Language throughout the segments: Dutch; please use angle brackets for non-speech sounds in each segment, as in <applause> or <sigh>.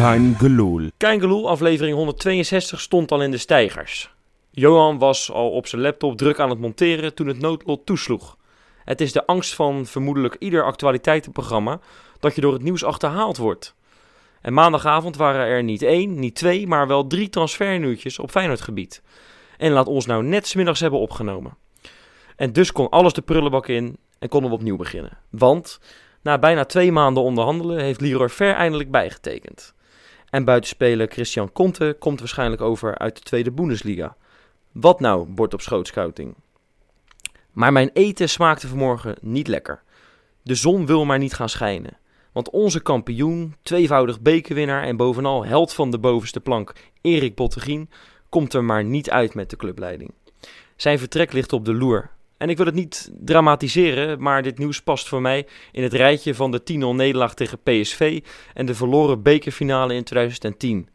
Kein Geloel. Keingeloel, aflevering 162, stond al in de stijgers. Johan was al op zijn laptop druk aan het monteren toen het noodlot toesloeg. Het is de angst van vermoedelijk ieder actualiteitenprogramma dat je door het nieuws achterhaald wordt. En maandagavond waren er niet één, niet twee, maar wel drie transfernieuwtjes op Feyenoordgebied. En laat ons nou net smiddags hebben opgenomen. En dus kon alles de prullenbak in en konden we opnieuw beginnen. Want na bijna twee maanden onderhandelen heeft Leroy Ver eindelijk bijgetekend. En buitenspeler Christian Conte komt waarschijnlijk over uit de tweede Bundesliga. Wat nou, bord op schoot scouting? Maar mijn eten smaakte vanmorgen niet lekker. De zon wil maar niet gaan schijnen. Want onze kampioen, tweevoudig bekerwinnaar en bovenal held van de bovenste plank, Erik Bottegien, komt er maar niet uit met de clubleiding. Zijn vertrek ligt op de loer. En ik wil het niet dramatiseren, maar dit nieuws past voor mij in het rijtje van de 10-0 nederlaag tegen PSV en de verloren bekerfinale in 2010.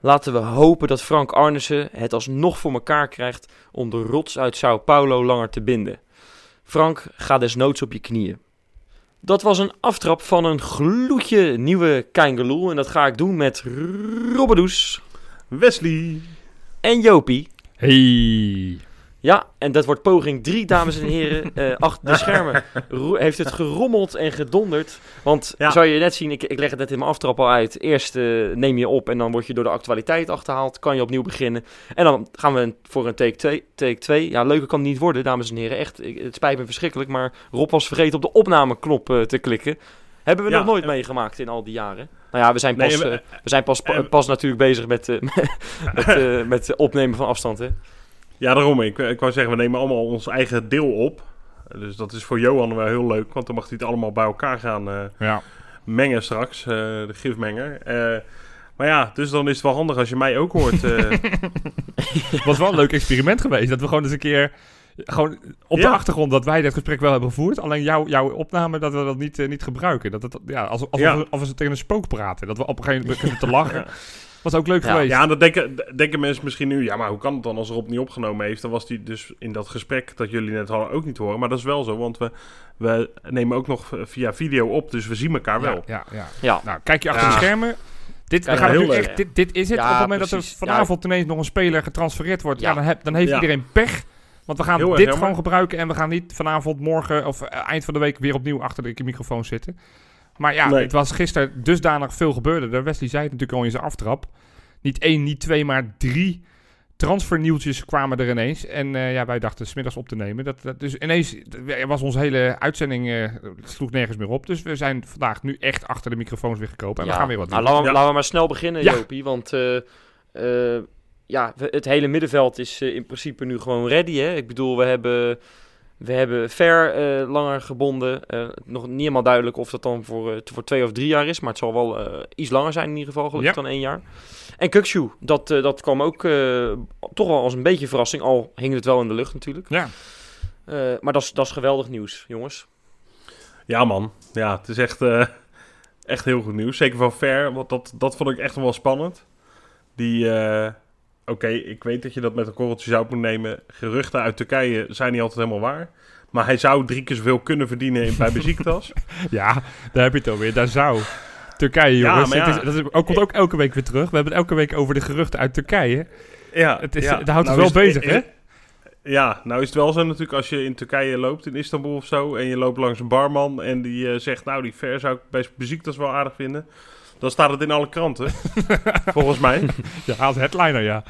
Laten we hopen dat Frank Arnissen het alsnog voor elkaar krijgt om de rots uit Sao Paulo langer te binden. Frank, ga desnoods op je knieën. Dat was een aftrap van een gloedje nieuwe Keingeloel en dat ga ik doen met Robbedoes Wesley. en Jopie. Hey. Ja, en dat wordt poging 3, dames en heren. Eh, achter de schermen heeft het gerommeld en gedonderd. Want Ja. zou je net zien, ik, ik leg het net in mijn aftrap al uit. Eerst eh, neem je op en dan word je door de actualiteit achterhaald. Kan je opnieuw beginnen. En dan gaan we voor een take 2. Take 2. Ja, leuker kan het niet worden, dames en heren. Echt, ik- het spijt me verschrikkelijk. Maar Rob was vergeten op de opnameknop eh, te klikken. Hebben we Ja, nog nooit en- meegemaakt in al die jaren. Nou ja, we zijn Nee, pas, we- we zijn pas, pas natuurlijk bezig met, <laughs> met, met opnemen van afstand. Hè? Ja, daarom. Ik, ik wou zeggen, we nemen allemaal ons eigen deel op. Dus dat is voor Johan wel heel leuk, want dan mag hij het allemaal bij elkaar gaan eh, Ja. mengen straks, eh, de gifmenger. Eh, maar ja, dus dan is het wel handig als je mij ook hoort. eh. <laughs> Het was wel een leuk experiment geweest. Dat we gewoon eens een keer... Gewoon op Ja. de achtergrond dat wij dit gesprek wel hebben gevoerd. Alleen jouw jouw opname dat we dat niet, niet gebruiken. Dat het, ja, alsof, alsof, Ja. We, alsof we tegen een spook praten. Dat we op een gegeven moment beginnen te lachen. <laughs> Was ook leuk Ja. geweest. ja, dan denken, denken mensen misschien nu, ja, maar hoe kan het dan als Rob niet opgenomen heeft? Dan was hij dus in dat gesprek dat jullie net hadden ook niet horen. Maar dat is wel zo, want we, we nemen ook nog via video op, dus we zien elkaar wel. Ja, ja, ja. Nou, kijk je achter Ja. de schermen. Dit, gaan heel echt, dit, dit is het. Ja, op het moment dat er vanavond ineens nog een speler getransfereerd wordt, ja. Ja. dan, heb, dan heeft Ja. iedereen pech. Want we gaan Heel dit gewoon gebruiken en we gaan niet vanavond, morgen of eh, eind van de week weer opnieuw achter de microfoon zitten. Maar ja, Nee. het was gisteren dusdanig veel gebeurde. Wesley zei het natuurlijk al in zijn aftrap. Niet één, niet twee, maar drie transfernieuwtjes kwamen er ineens. En eh, ja, wij dachten smiddags op te nemen. Dat, dat, dus ineens was onze hele uitzending eh, sloeg nergens meer op. Dus we zijn vandaag nu echt achter de microfoons weer gekropen. En we gaan weer wat doen. Nou, laten, we, Ja. laten we maar snel beginnen, Ja. Jopie. Want eh, eh, ja, we- het hele middenveld is in principe nu gewoon ready. Hè? Ik bedoel, we hebben, we hebben Ver eh, langer gebonden. Eh, nog niet helemaal duidelijk of dat dan voor, eh, voor twee of drie jaar is. Maar het zal wel eh, iets langer zijn in ieder geval, gelukkig Ja. dan één jaar. En Kukshu, dat, eh, dat kwam ook eh, toch wel als een beetje verrassing. Al hing het wel in de lucht natuurlijk. Ja. Eh, maar dat is, dat is geweldig nieuws, jongens. Ja, man. Ja, het is echt, eh, echt heel goed nieuws. Zeker van Ver, want dat, dat vond ik echt nog wel spannend. Die, oké, ik weet dat je dat met een korreltje zout moet nemen. Geruchten uit Turkije zijn niet altijd helemaal waar. Maar hij zou drie keer zoveel kunnen verdienen bij Besiktas. <laughs> Ja, daar heb je het alweer. Daar zou. Turkije, jongens. ja. Het is, dat is, ook, komt ook elke week weer terug. We hebben het elke week over de geruchten uit Turkije. ja, Het is- ja. dat houdt Nou wel het- bezig, hè? Ja, nou is het wel zo natuurlijk als je in Turkije loopt, in Istanbul of zo, en je loopt langs een barman en die eh, zegt, nou die Ver zou ik bij Besiktas wel aardig vinden. Dan staat het in alle kranten, <laughs> volgens mij. Ja, als headliner, ja.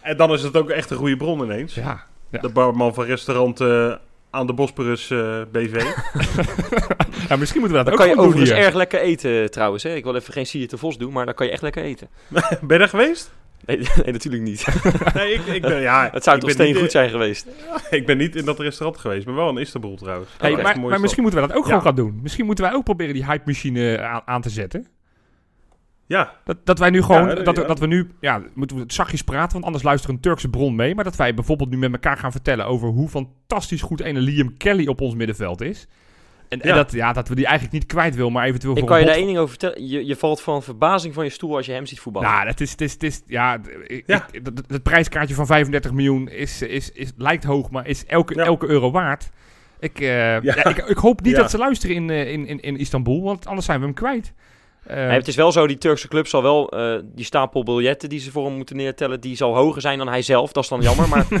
En dan is het ook echt een goede bron ineens. Ja. Ja. De barman van restaurant eh, aan de Bosporus eh, BV. <laughs> ja, misschien moeten we dat Dan ook kan je gewoon doen overigens hier. erg lekker eten trouwens. Hè? Ik wil even geen Sier te Vos doen, maar dan kan je echt lekker eten. <laughs> ben je daar geweest? Nee, nee natuurlijk niet. Nee, ik, ik ben, ja, Het zou ik toch steen goed zijn geweest. Ik ben niet in dat restaurant geweest, maar wel in Istanbul trouwens. Hey, maar, misschien moeten we dat ook Ja. gewoon gaan doen. Misschien moeten wij ook proberen die hype-machine aan, aan te zetten. Ja, Dat, dat wij nu gewoon, Ja, dat, ja. dat we nu, ja, moeten we het zachtjes praten, want anders luistert een Turkse bron mee. Maar dat wij bijvoorbeeld nu met elkaar gaan vertellen over hoe fantastisch goed ene Liam Kelly op ons middenveld is. En, en dat, ja, dat we die eigenlijk niet kwijt wil, maar eventueel Ik voor kan je daar één ding over vertellen. Je, je valt van verbazing van je stoel als je hem ziet voetballen. Nou, het is, het is, het is ja, ik- Ja. ik- dat- dat- het prijskaartje van 35 miljoen is, is, is, lijkt hoog, maar is elke, Ja. elke euro waard. Ik, eh, ja, ik, ik hoop niet Ja. dat ze luisteren in, eh, in, in, in Istanbul, want anders zijn we hem kwijt. Eh, Nee, het is wel zo, die Turkse club zal wel eh, die stapel biljetten die ze voor hem moeten neertellen, die zal hoger zijn dan hij zelf. Dat is dan jammer, maar... <laughs>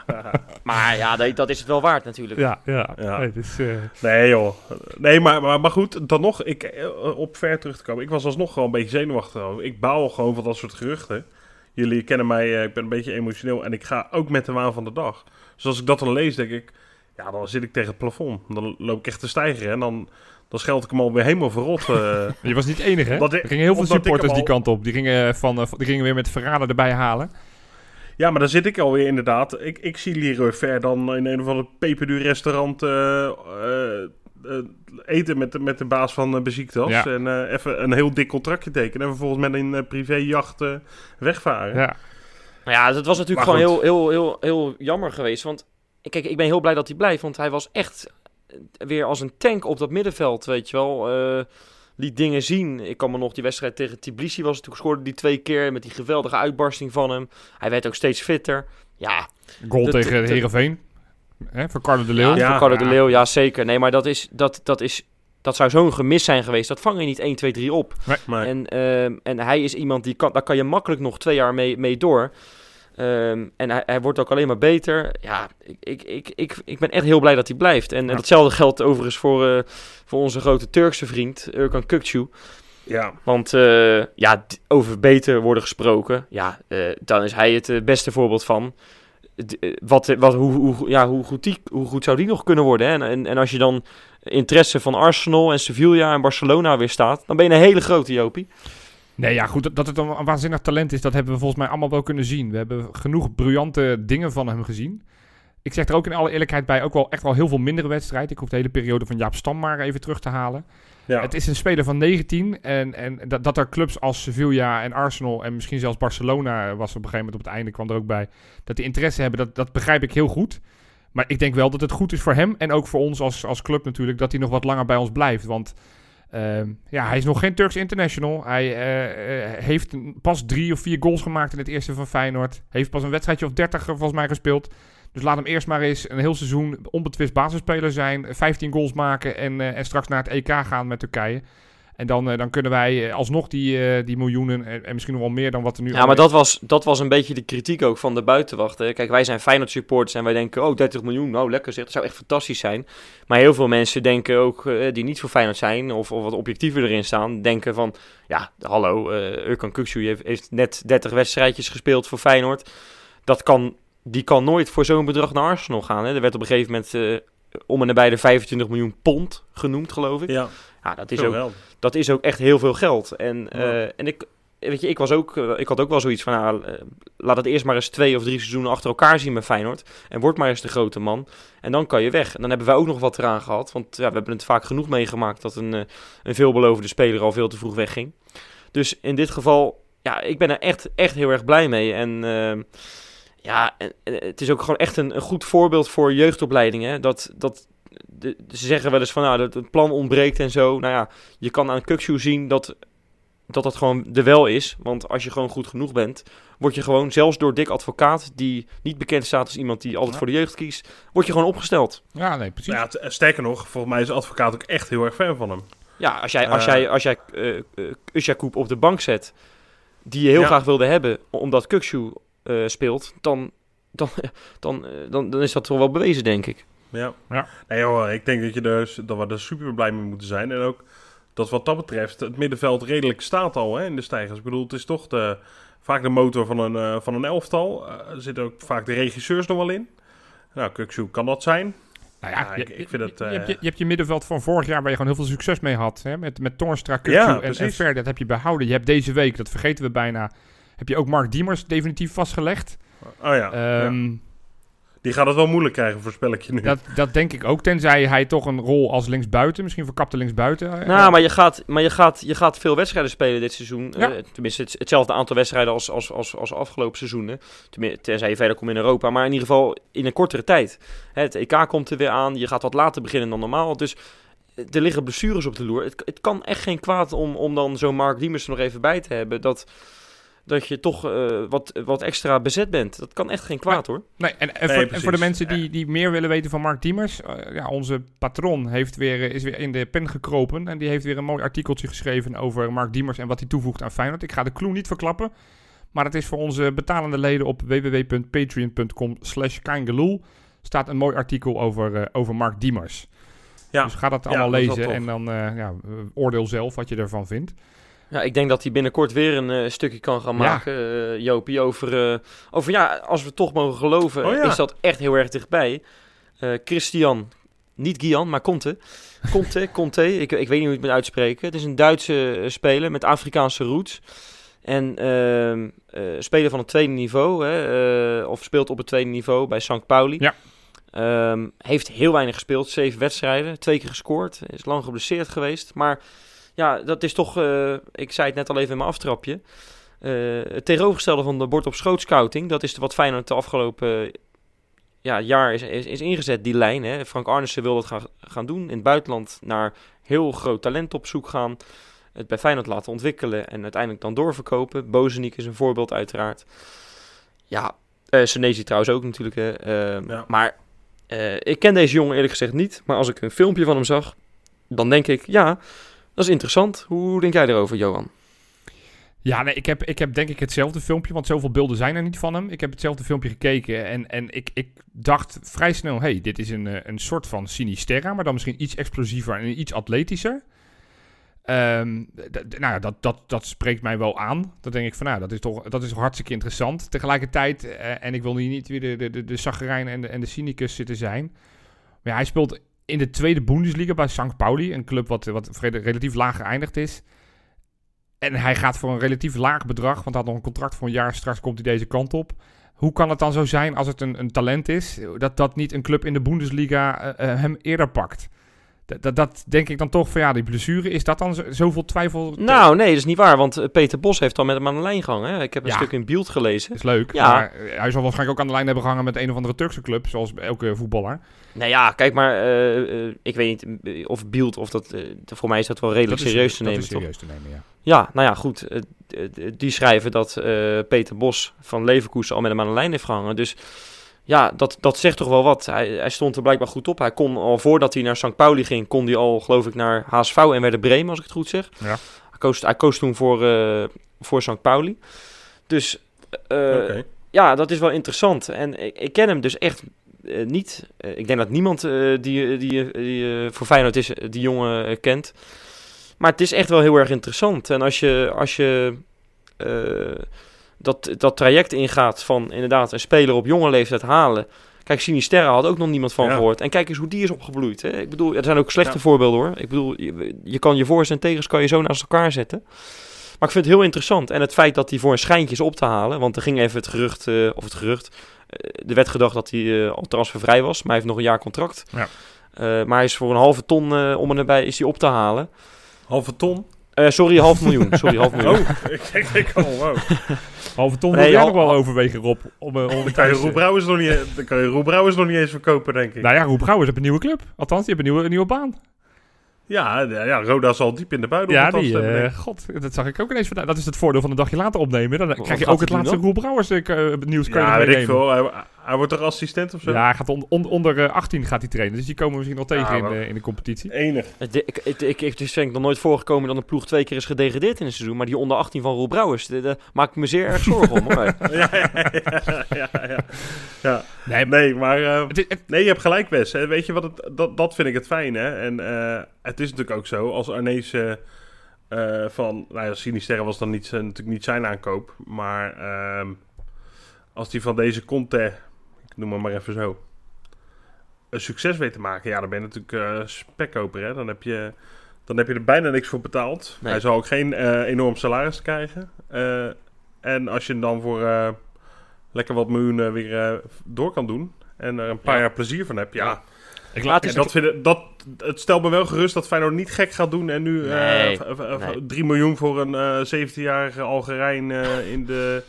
<laughs> maar ja, dat, dat is het wel waard natuurlijk. ja, ja. Ja. Nee, dus, eh, nee joh. Nee, maar, maar, maar goed, dan nog, ik, op ver terug te komen. Ik was alsnog gewoon een beetje zenuwachtig. Ik baal gewoon van dat soort geruchten. Jullie kennen mij, eh, ik ben een beetje emotioneel en ik ga ook met de waan van de dag. Dus als ik dat dan lees, denk ik, ja, dan zit ik tegen het plafond. Dan loop ik echt te stijgen en dan, dan scheld ik hem alweer helemaal verrot. eh. <laughs> je was niet het enige, hè? Ik- er gingen heel veel supporters die kant op. Die gingen, van, eh, die gingen weer met verrader erbij halen. Ja, maar dan zit ik alweer inderdaad. Ik, ik zie Leroy Ver dan in een of ander peperduur restaurant eh, eten met, de- met de baas van uh, Beziektas. Ja. En eh, even een heel dik contractje tekenen. En vervolgens met een privéjacht wegvaren. Ja. Ja, het was natuurlijk Maar gewoon goed. heel, heel, heel, heel jammer geweest. Want kijk, ik ben heel blij dat hij blijft. Want hij was echt weer als een tank op dat middenveld, weet je wel. Eh, liet dingen zien. Ik kan me nog die wedstrijd tegen Tbilisi was. Toen scoorde die twee keer met die geweldige uitbarsting van hem. Hij werd ook steeds fitter. Ja, Goal De- tegen de- Herenveen. Hè, voor Carlo de Leeuw. ja, Ja. voor Carlo de Leeuw, ja zeker. Nee, maar dat is... Dat, dat is dat zou zo'n gemis zijn geweest. Dat vang je niet 1, 2, 3 op. Maar En, ehm, en hij is iemand die kan, daar kan je makkelijk nog twee jaar mee, mee door. Ehm, en hij, hij wordt ook alleen maar beter. Ja, ik, ik, ik, ik, ik ben echt heel blij dat hij blijft. En, en Ja. datzelfde geldt overigens voor, eh, voor onze grote Turkse vriend, Urkan Kukcu. ja, Want eh, ja, over beter worden gesproken, ja, eh, dan is hij het beste voorbeeld van. D- wat, wat, hoe, hoe, ja, hoe, goed die, hoe goed zou die nog kunnen worden? Hè? En, en, en als je dan interesse van Arsenal en Sevilla en Barcelona weer staat, dan ben je een hele grote Jopie. Nee, ja, goed. Dat, het een, waanzinnig talent is, dat hebben we volgens mij allemaal wel kunnen zien. We hebben genoeg briljante dingen van hem gezien. Ik zeg er ook in alle eerlijkheid bij, ook wel echt wel heel veel mindere wedstrijden. Ik hoef de hele periode van Jaap Stam maar even terug te halen. ja. Het is een speler van 19 en, en dat, dat er clubs als Sevilla en Arsenal en misschien zelfs Barcelona was op een gegeven moment op het einde kwam er ook bij, dat die interesse hebben, dat, dat begrijp ik heel goed. Maar ik denk wel dat het goed is voor hem en ook voor ons als, als club natuurlijk, dat hij nog wat langer bij ons blijft. Want ja, hij is nog geen Turks international. Hij eh, eh, heeft pas drie of vier goals gemaakt in het eerste van Feyenoord. Heeft pas een wedstrijdje of 30 volgens mij gespeeld. Dus laat hem eerst maar eens een heel seizoen onbetwist basisspeler zijn. 15 goals maken en, eh, en straks naar het EK gaan met Turkije. En dan, eh, dan kunnen wij eh, alsnog die, eh, die miljoenen en, en misschien nog wel meer dan wat er nu... Ja, maar dat was, dat was een beetje de kritiek ook van de buitenwachten. Kijk, wij zijn Feyenoord supporters en wij denken, oh, 30 miljoen, nou lekker zeg, dat zou echt fantastisch zijn. Maar heel veel mensen denken ook, die niet voor Feyenoord zijn of, of wat objectiever erin staan, denken van, ja, hallo, eh Urkan Kukcu heeft, heeft net 30 wedstrijdjes gespeeld voor Feyenoord. Dat kan, die kan nooit voor zo'n bedrag naar Arsenal gaan. Hè. Er werd op een gegeven moment eh, om en nabij de 25 miljoen pond genoemd, geloof ik. ja, Ja, dat is ook dat is ook echt heel veel geld. En, Ja. eh, en ik, weet je, ik, was ook, eh, ik had ook wel zoiets van, nou, eh, laat het eerst maar eens twee of drie seizoenen achter elkaar zien met Feyenoord. En word maar eens de grote man. En dan kan je weg. En dan hebben wij ook nog wat eraan gehad. Want ja, we hebben het vaak genoeg meegemaakt dat een, een veelbelovende speler al veel te vroeg wegging. Dus in dit geval, ja, ik ben er echt, echt heel erg blij mee. En ehm, ja, het is ook gewoon echt een, een goed voorbeeld voor jeugdopleidingen. Dat, dat, de, ze zeggen wel eens van, nou, dat het plan ontbreekt en zo. Nou ja, je kan aan Kukshoe zien dat, dat dat gewoon er wel is. Want als je gewoon goed genoeg bent, word je gewoon, zelfs door Dick Advocaat, die niet bekend staat als iemand die altijd Ja. voor de jeugd kiest, word je gewoon opgesteld. Ja, nee, precies. Ja, t- sterker nog, volgens mij is de advocaat ook echt heel erg fan van hem. Ja, als jij, als Eh. jij, als jij eh eh, Usjakoub op de bank zet, die je heel Ja. graag wilde hebben, omdat Kukshoe eh, speelt, dan, dan, <laughs> dan, eh, dan, dan is dat toch wel bewezen, denk ik. Ja. Ja. Nee ik denk dat, je er, dat we er super blij mee moeten zijn. En ook dat wat dat betreft het middenveld redelijk staat al hè, in de stijgers. Ik bedoel, het is toch de, vaak de motor van een, eh, van een elftal. Eh, er zitten ook vaak de regisseurs nog wel in. Nou, Kuksu kan dat zijn. Nou ja, Ja, je, ik- ik vind het, je, je, eh, hebt je, je hebt je middenveld van vorig jaar waar je gewoon heel veel succes mee had. Hè? Met, met Toornstra, Ja, Kukcu en, en. Ver, dat heb je behouden. Je hebt deze week, dat vergeten we bijna, heb je ook Mark Diemers definitief vastgelegd. Oh ja, Ehm, ja. Die gaat het wel moeilijk krijgen, voorspel ik je nu. dat, dat denk ik ook, tenzij hij toch een rol als linksbuiten, misschien verkapte linksbuiten. eh, Nou, maar je gaat, maar je gaat, je gaat veel wedstrijden spelen dit seizoen. Ja. Eh, tenminste, het, hetzelfde aantal wedstrijden als, als, als, als afgelopen seizoenen. Tenzij je verder komt in Europa. Maar in ieder geval in een kortere tijd. Hè, Het EK komt er weer aan. Je gaat wat later beginnen dan normaal. Dus eh, er liggen blessures op de loer. Het, het kan echt geen kwaad om, om dan zo'n Mark Diemers er nog even bij te hebben. Dat, dat je toch eh, wat, wat extra bezet bent. Dat kan echt geen kwaad hoor. Nee, en, en, Nee, voor, en precies. voor de mensen die, die meer willen weten van Mark Diemers, eh, ja, onze patron heeft weer, eh, is weer in de pen gekropen en die heeft weer een mooi artikeltje geschreven over Mark Diemers en wat hij toevoegt aan Feyenoord. Ik ga de clue niet verklappen, maar het is voor onze betalende leden op www.patreon.com slash staat een mooi artikel over, eh, over Mark Diemers. Ja. Dus ga dat Ja, allemaal dat lezen en dan eh, ja, oordeel zelf wat je ervan vindt. Ja, ik denk dat hij binnenkort weer een eh, stukje kan gaan Ja. maken, eh Jopie, over, eh, over ja, als we toch mogen geloven, Oh ja. is dat echt heel erg dichtbij. Christian, niet Gian, maar Conte. Conte, <laughs> Conte, ik, ik weet niet hoe je het moet uitspreken. Het is een Duitse speler met Afrikaanse roots. En ehm, eh, speler van het tweede niveau, hè, of speelt op het tweede niveau bij St. Pauli. Ja. Ehm, heeft heel weinig gespeeld, zeven wedstrijden, twee keer gescoord. Is lang geblesseerd geweest, maar ja, dat is toch, eh, ik zei het net al even in mijn aftrapje. eh, het tegenovergestelde van de bord op schoot scouting. Dat is wat Feyenoord de afgelopen eh, ja, jaar is, is, is ingezet, die lijn. Hè. Frank Arnissen wil dat gaan, gaan doen. In het buitenland naar heel groot talent op zoek gaan. Het bij Feyenoord laten ontwikkelen en uiteindelijk dan doorverkopen. Bozeniek is een voorbeeld uiteraard. Ja, Senesi trouwens ook natuurlijk. Hè. Eh, Ja. Maar ik ken deze jongen eerlijk gezegd niet. Maar als ik een filmpje van hem zag, dan denk ik, ja, dat is interessant. Hoe denk jij erover, Johan? Ja, nee, ik heb, ik heb denk ik hetzelfde filmpje, want zoveel beelden zijn er niet van hem. Ik heb hetzelfde filmpje gekeken en, en ik, ik dacht vrij snel, hey, dit is een, eh, een soort van Sinisterra, maar dan misschien iets explosiever en iets atletischer. D- nou ja, dat, dat, dat spreekt mij wel aan. Dan denk ik van, nou, dat is toch, dat is hartstikke interessant. Tegelijkertijd, eh, en ik wil hier niet weer de, de, de, de en de, en de cynicus zitten zijn. Maar hij speelt in de tweede Bundesliga bij St. Pauli, een club wat, wat relatief laag geëindigd is. En hij gaat voor een relatief laag bedrag, want hij had nog een contract voor een jaar. Straks komt hij deze kant op. Hoe kan het dan zo zijn als het een, een talent is, dat dat niet een club in de Bundesliga eh, eh, hem eerder pakt? Dat, dat, dat denk ik dan toch van ja, die blessure, is dat dan zo- zoveel twijfel? Nou, nee, dat is niet waar. Want eh, Peter Bos heeft al met hem aan de lijn gehangen. hè. Ik heb een Ja. stuk in beeld gelezen. is leuk. Ja. Maar eh, hij zal waarschijnlijk ook aan de lijn hebben gehangen met een of andere Turkse club, zoals elke voetballer. Nou ja, kijk maar. eh, ik weet niet of Beeld of dat. voor mij is dat wel redelijk Dat is- serieus te dat nemen, is toch? serieus te nemen, ja. Ja, nou ja, goed. die schrijven dat Peter Bos van Leverkusen al met hem aan de lijn heeft gehangen. Dus ja, dat, dat zegt toch wel wat. Hij, hij stond er blijkbaar goed op. Hij kon al voordat hij naar St. Pauli ging, kon hij al, geloof ik, naar HSV en Werder Bremen, als ik het goed zeg. Ja. Hij, koos, hij koos toen voor, eh, voor St. Pauli. Dus eh, Oké. ja, dat is wel interessant. En ik, ik ken hem dus echt eh, niet. Eh, ik denk dat niemand eh, die, die, die eh, voor Feyenoord is, eh, die jongen eh, kent. Maar het is echt wel heel erg interessant. En als je, als je eh, dat, dat traject ingaat van inderdaad een speler op jonge leeftijd halen. Kijk, Sinisterra had ook nog niemand van Ja. gehoord. En kijk eens hoe die is opgebloeid. Hè? Ik bedoel, er zijn ook slechte Ja. voorbeelden hoor. Ik bedoel, je, je kan je voor's en tegens kan je zo naast elkaar zetten. Maar ik vind het heel interessant. En het feit dat hij voor een schijntje is op te halen. Want er ging even het gerucht, eh, of het gerucht. eh, er werd gedacht dat hij eh, al transfervrij was. Maar hij heeft nog een jaar contract. Ja. Maar hij is voor een halve ton om en nabij is hij op te halen. Halve ton? Eh, sorry, half miljoen. Sorry, half miljoen. Oh, <laughs> ik denk, ik oh, wow. <laughs> Halve ton Nee, wil jij nog wel overwegen, Rob. Om, eh, om Dan kan je Roel Brouwers nog niet, dan kan je Brouwers nog niet eens verkopen, denk ik. Nou ja, Roep Brouwers heeft een nieuwe club. Althans, die hebben een nieuwe, een nieuwe baan. Ja, ja, ja, Roda zal diep in de buidel Ja, die, eh, god, dat zag ik ook ineens vandaag. Dat is het voordeel van een dagje later opnemen. Dan krijg je ook het laatste? Roel Brouwers eh, nieuws kan je Ja, weet ik veel. Hij, hij wordt toch assistent of zo? Ja, hij gaat on- on- onder eh, 18 gaat hij trainen. Dus die komen we misschien nog tegen Ja, in, de, in de competitie. Enig. Het, ik, ik, ik, het is denk ik nog nooit voorgekomen dat een ploeg twee keer is gedegradeerd in een seizoen. Maar die onder 18 van Roel Brouwers, daar maak ik me zeer erg zorgen om. Hoor. <laughs> ja, ja, ja, ja, ja. ja. Nee, Nee, maar... eh, Het is, het- nee, je hebt gelijk, Wes. hè. Weet je wat het... Dat, dat vind ik het fijn, hè. En eh, het is natuurlijk ook zo, als Arnees... eh, eh, van... Nou ja, Sinisterre was dan niet, natuurlijk niet zijn aankoop. Maar... ehm, als die van deze Conte... Noem hem maar even zo... Een succes weet te maken... Ja, dan ben je natuurlijk eh spekkoper, hè. Dan heb je... Dan heb je er bijna niks voor betaald. Nee. Hij zal ook geen eh, enorm salaris krijgen. Eh, En als je hem dan voor eh, lekker wat miljoenen weer eh, door kan doen. En er een paar Ja. jaar plezier van hebt. Ja, Ja. Ik Maar het En is dat, vind ik- dat, het stelt me wel gerust dat Feyenoord niet gek gaat doen. En nu eh, Nee, v- v- v- nee. 3 miljoen voor een eh 17-jarige Algerijn eh, in de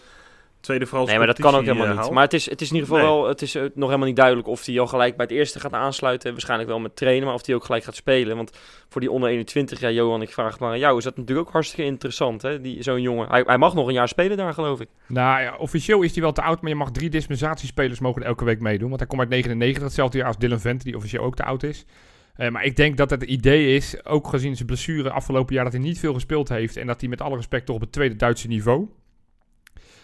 tweede Franse Nee, maar dat kan ook helemaal eh, niet. haalt. Maar het is, het is in ieder geval Nee. wel, het is eh, nog helemaal niet duidelijk of hij al gelijk bij het eerste gaat aansluiten. Waarschijnlijk wel met trainen, maar of hij ook gelijk gaat spelen. Want voor die onder 21, ja Johan, ik vraag het maar aan jou, is dat natuurlijk ook hartstikke interessant, hè? Die, zo'n jongen. Hij, hij mag nog een jaar spelen daar, geloof ik. Nou ja, officieel is hij wel te oud, maar je mag drie dispensatiespelers mogen elke week meedoen. Want hij komt uit 99, hetzelfde jaar als Dylan Vente, die officieel ook te oud is. Eh, maar ik denk dat het idee is, ook gezien zijn blessure afgelopen jaar, dat hij niet veel gespeeld heeft. En dat hij met alle respect toch op het tweede Duitse niveau.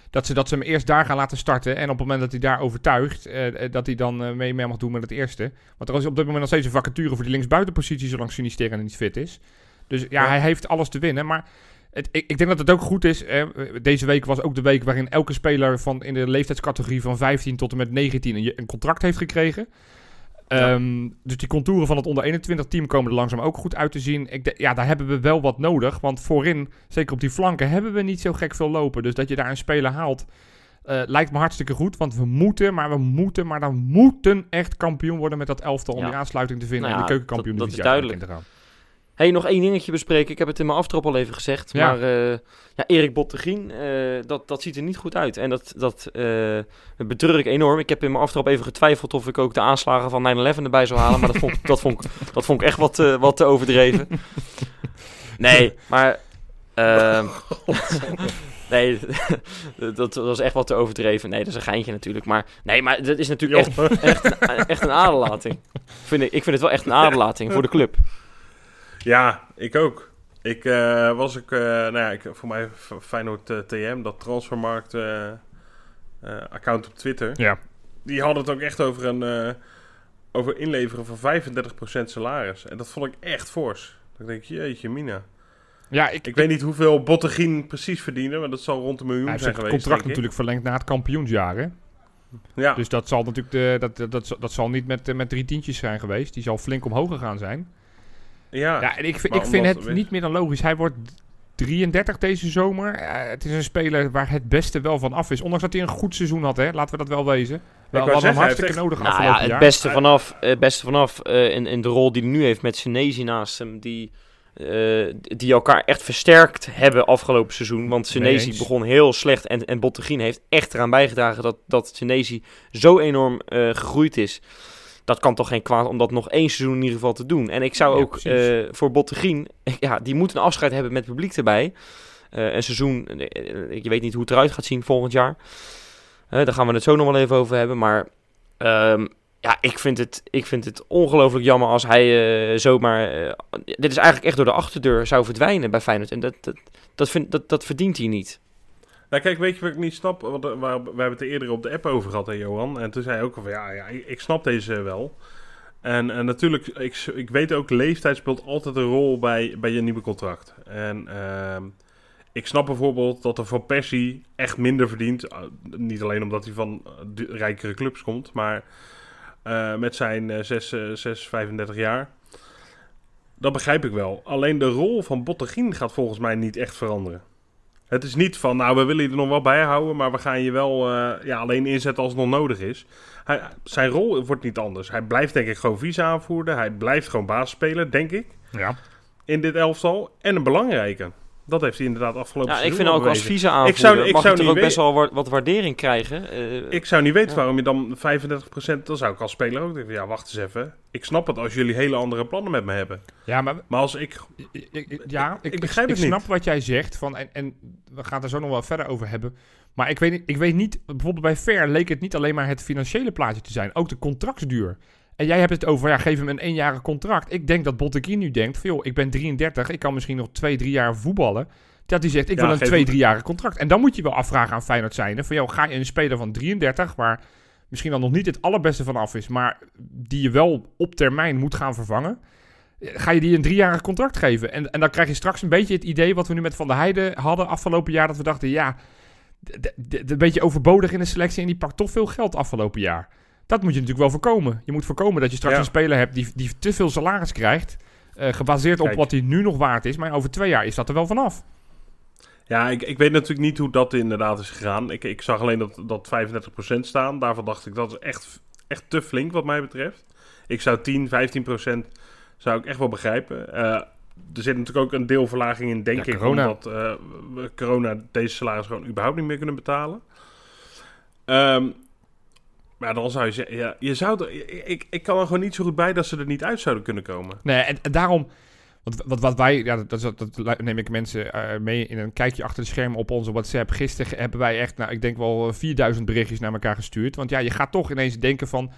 Dat ze, dat ze hem eerst daar gaan laten starten. En op het moment dat hij daar overtuigt, eh, eh, dat hij dan eh, mee, mee mag doen met het eerste. Want er is op dit moment nog steeds een vacature voor die linksbuitenpositie, zolang Sinisterra niet fit is. Dus ja, Ja. hij heeft alles te winnen. Maar het, ik, ik denk dat het ook goed is. eh, deze week was ook de week waarin elke speler van in de leeftijdscategorie van 15 tot en met 19 een, een contract heeft gekregen. Ja. Ehm, dus die contouren van het onder 21 team komen er langzaam ook goed uit te zien. Ik de- ja, daar hebben we wel wat nodig. Want voorin, zeker op die flanken, hebben we niet zo gek veel lopen. Dus dat je daar een speler haalt, eh, lijkt me hartstikke goed. Want we moeten, maar we moeten, maar dan moeten echt kampioen worden met dat elftal. Om Ja. die aansluiting te vinden Nou en de keukenkampioen dat- dat is duidelijk. te gaan. Hey, nog één dingetje bespreken. Ik heb het in mijn aftrap al even gezegd. Ja. Maar eh, ja, Erik Bottegien, eh, dat, dat ziet er niet goed uit. En dat, dat betreur ik enorm. Ik heb in mijn aftrap even getwijfeld of ik ook de aanslagen van 9-11 erbij zou halen. Maar dat vond, dat vond, ik- dat vond ik echt wat, wat te overdreven. Nee, maar... ehm, <laughs> nee, <laughs> dat, was echt wat te overdreven. Nee, dat is een geintje natuurlijk. Maar nee, maar dat is natuurlijk echt, echt, een- echt een aderlating. Vind ik, ik vind het wel echt een aderlating voor de club. Ja, ik ook. Ik eh, was ook, eh, nou ja, ik, voor mij Feyenoord eh, TM, dat transfermarkt account op Twitter. Ja. Die hadden het ook echt over een over inleveren van 35% salaris. En dat vond ik echt fors. Dan denk ik, jeetje mina. Ja, ik, Ik weet niet hoeveel Bottegien precies verdiende, maar dat zal rond een miljoen hij heeft zijn geweest. contract denk ik. natuurlijk verlengd na het kampioensjaar. Hè? Ja, Dus dat zal natuurlijk de, dat, dat, dat, dat zal niet met, met drie tientjes zijn geweest. Die zal flink omhoog gegaan zijn. Ja. Ja, en ik, ik vind het niet meer dan logisch. Hij wordt 33 deze zomer. Eh, het is een speler waar het beste wel van af is. Ondanks dat hij een goed seizoen had, hè? laten we dat wel wezen. We hadden hem hartstikke nodig Nou ja, het jaar. beste vanaf, het beste vanaf eh, in, in de rol die hij nu heeft met Senezi naast hem, die, eh, die elkaar echt versterkt hebben afgelopen seizoen. Want Senezi begon heel slecht en, en Bottegien heeft echt eraan bijgedragen dat, dat Senezi zo enorm eh, gegroeid is. Dat kan toch geen kwaad om dat nog één seizoen in ieder geval te doen. En ik zou Ja, ook eh, voor Bottegien, <laughs> ja, die moet een afscheid hebben met publiek erbij. Eh, een seizoen, eh, je weet niet hoe het eruit gaat zien volgend jaar. Daar gaan we het zo nog wel even over hebben. Maar Ehm, ja, ik vind het, ik vind het ongelooflijk jammer als hij zomaar... dit is eigenlijk echt door de achterdeur zou verdwijnen bij Feyenoord. En dat, dat, dat, vind, dat, dat verdient hij niet. Nou kijk, weet je wat ik niet snap? Eh, waar, we hebben het er eerder op de app over gehad, hè, Johan. En toen zei hij ook van, ja, ja ik, snap deze wel. En, en natuurlijk, ik, ik weet ook, leeftijd speelt altijd een rol bij, bij je nieuwe contract. En ehm, ik snap bijvoorbeeld dat er Van Persie echt minder verdient. Uh, niet alleen omdat hij van de rijkere clubs komt, maar met zijn uh, 6, 6, 35 jaar. Dat begrijp ik wel. Alleen de rol van Bottegien gaat volgens mij niet echt veranderen. Het is niet van, nou, we willen je er nog wel bij houden, maar we gaan je wel uh, ja, alleen inzetten als het nog nodig is. Hij, zijn rol wordt niet anders. Hij blijft denk ik gewoon vice-aanvoerder. Hij blijft gewoon basisspeler, denk ik. Ja. In dit elftal. En een belangrijke. Dat heeft hij inderdaad afgelopen Ja, ik vind ook als vice-aanvoerder ik zou, ik mag zou niet ook best wel wat, wat waardering krijgen. Uh, ik zou niet weten ja. waarom je dan 35%... Dan zou ik als speler ook denken, ja, wacht eens even. Ik snap het als jullie hele andere plannen met me hebben. Ja, maar... Maar als ik... ik, ik ja, ik, ik begrijp het ik snap niet. wat jij zegt. Van, en, en we gaan het er zo nog wel verder over hebben. Maar ik weet, niet- ik weet niet... Bijvoorbeeld bij Ver leek het niet alleen maar het financiële plaatje te zijn. Ook de contractsduur. En jij hebt het over, ja, geef hem een eenjarig contract. Ik denk dat Botteguin nu denkt, van, joh, ik ben 33, ik kan misschien nog twee, drie jaar voetballen. Dat hij zegt, ik Ja, wil een twee, driejarig contract. En dan moet je wel afvragen aan Feyenoord zijnde, van, joh, ga je een speler van 33, waar misschien dan nog niet het allerbeste van af is, maar die je wel op termijn moet gaan vervangen. Ga je die een driejarig contract geven? En, en dan krijg je straks een beetje het idee wat we nu met Van der Heijden hadden afgelopen jaar. Dat we dachten, ja, een beetje overbodig in de selectie. En die pakt toch veel geld afgelopen jaar. Dat moet je natuurlijk wel voorkomen. Je moet voorkomen dat je straks Ja. een speler hebt die, die te veel salaris krijgt. eh, gebaseerd op wat hij nu nog waard is. Maar over twee jaar is dat er wel vanaf. Ja, ik, ik weet natuurlijk niet hoe dat inderdaad is gegaan. Ik, ik zag alleen dat, dat 35% staan. Daarvan dacht ik, dat is echt, echt te flink wat mij betreft. Ik zou 10, 15% zou ik echt wel begrijpen. Uh, er zit natuurlijk ook een deelverlaging in, denk Ja, ik, corona. omdat uh, corona deze salaris gewoon überhaupt niet meer kunnen betalen. Ehm, maar dan zou je zeggen, ja, je zou er, ik, ik kan er gewoon niet zo goed bij dat ze er niet uit zouden kunnen komen. Nee, en, en daarom... Want wat, wat wij, ja, dat, dat, dat neem ik mensen eh, mee in een kijkje achter de schermen op onze WhatsApp. Gisteren hebben wij echt, nou, ik denk wel 4000 berichtjes naar elkaar gestuurd. Want ja, je gaat toch ineens denken van,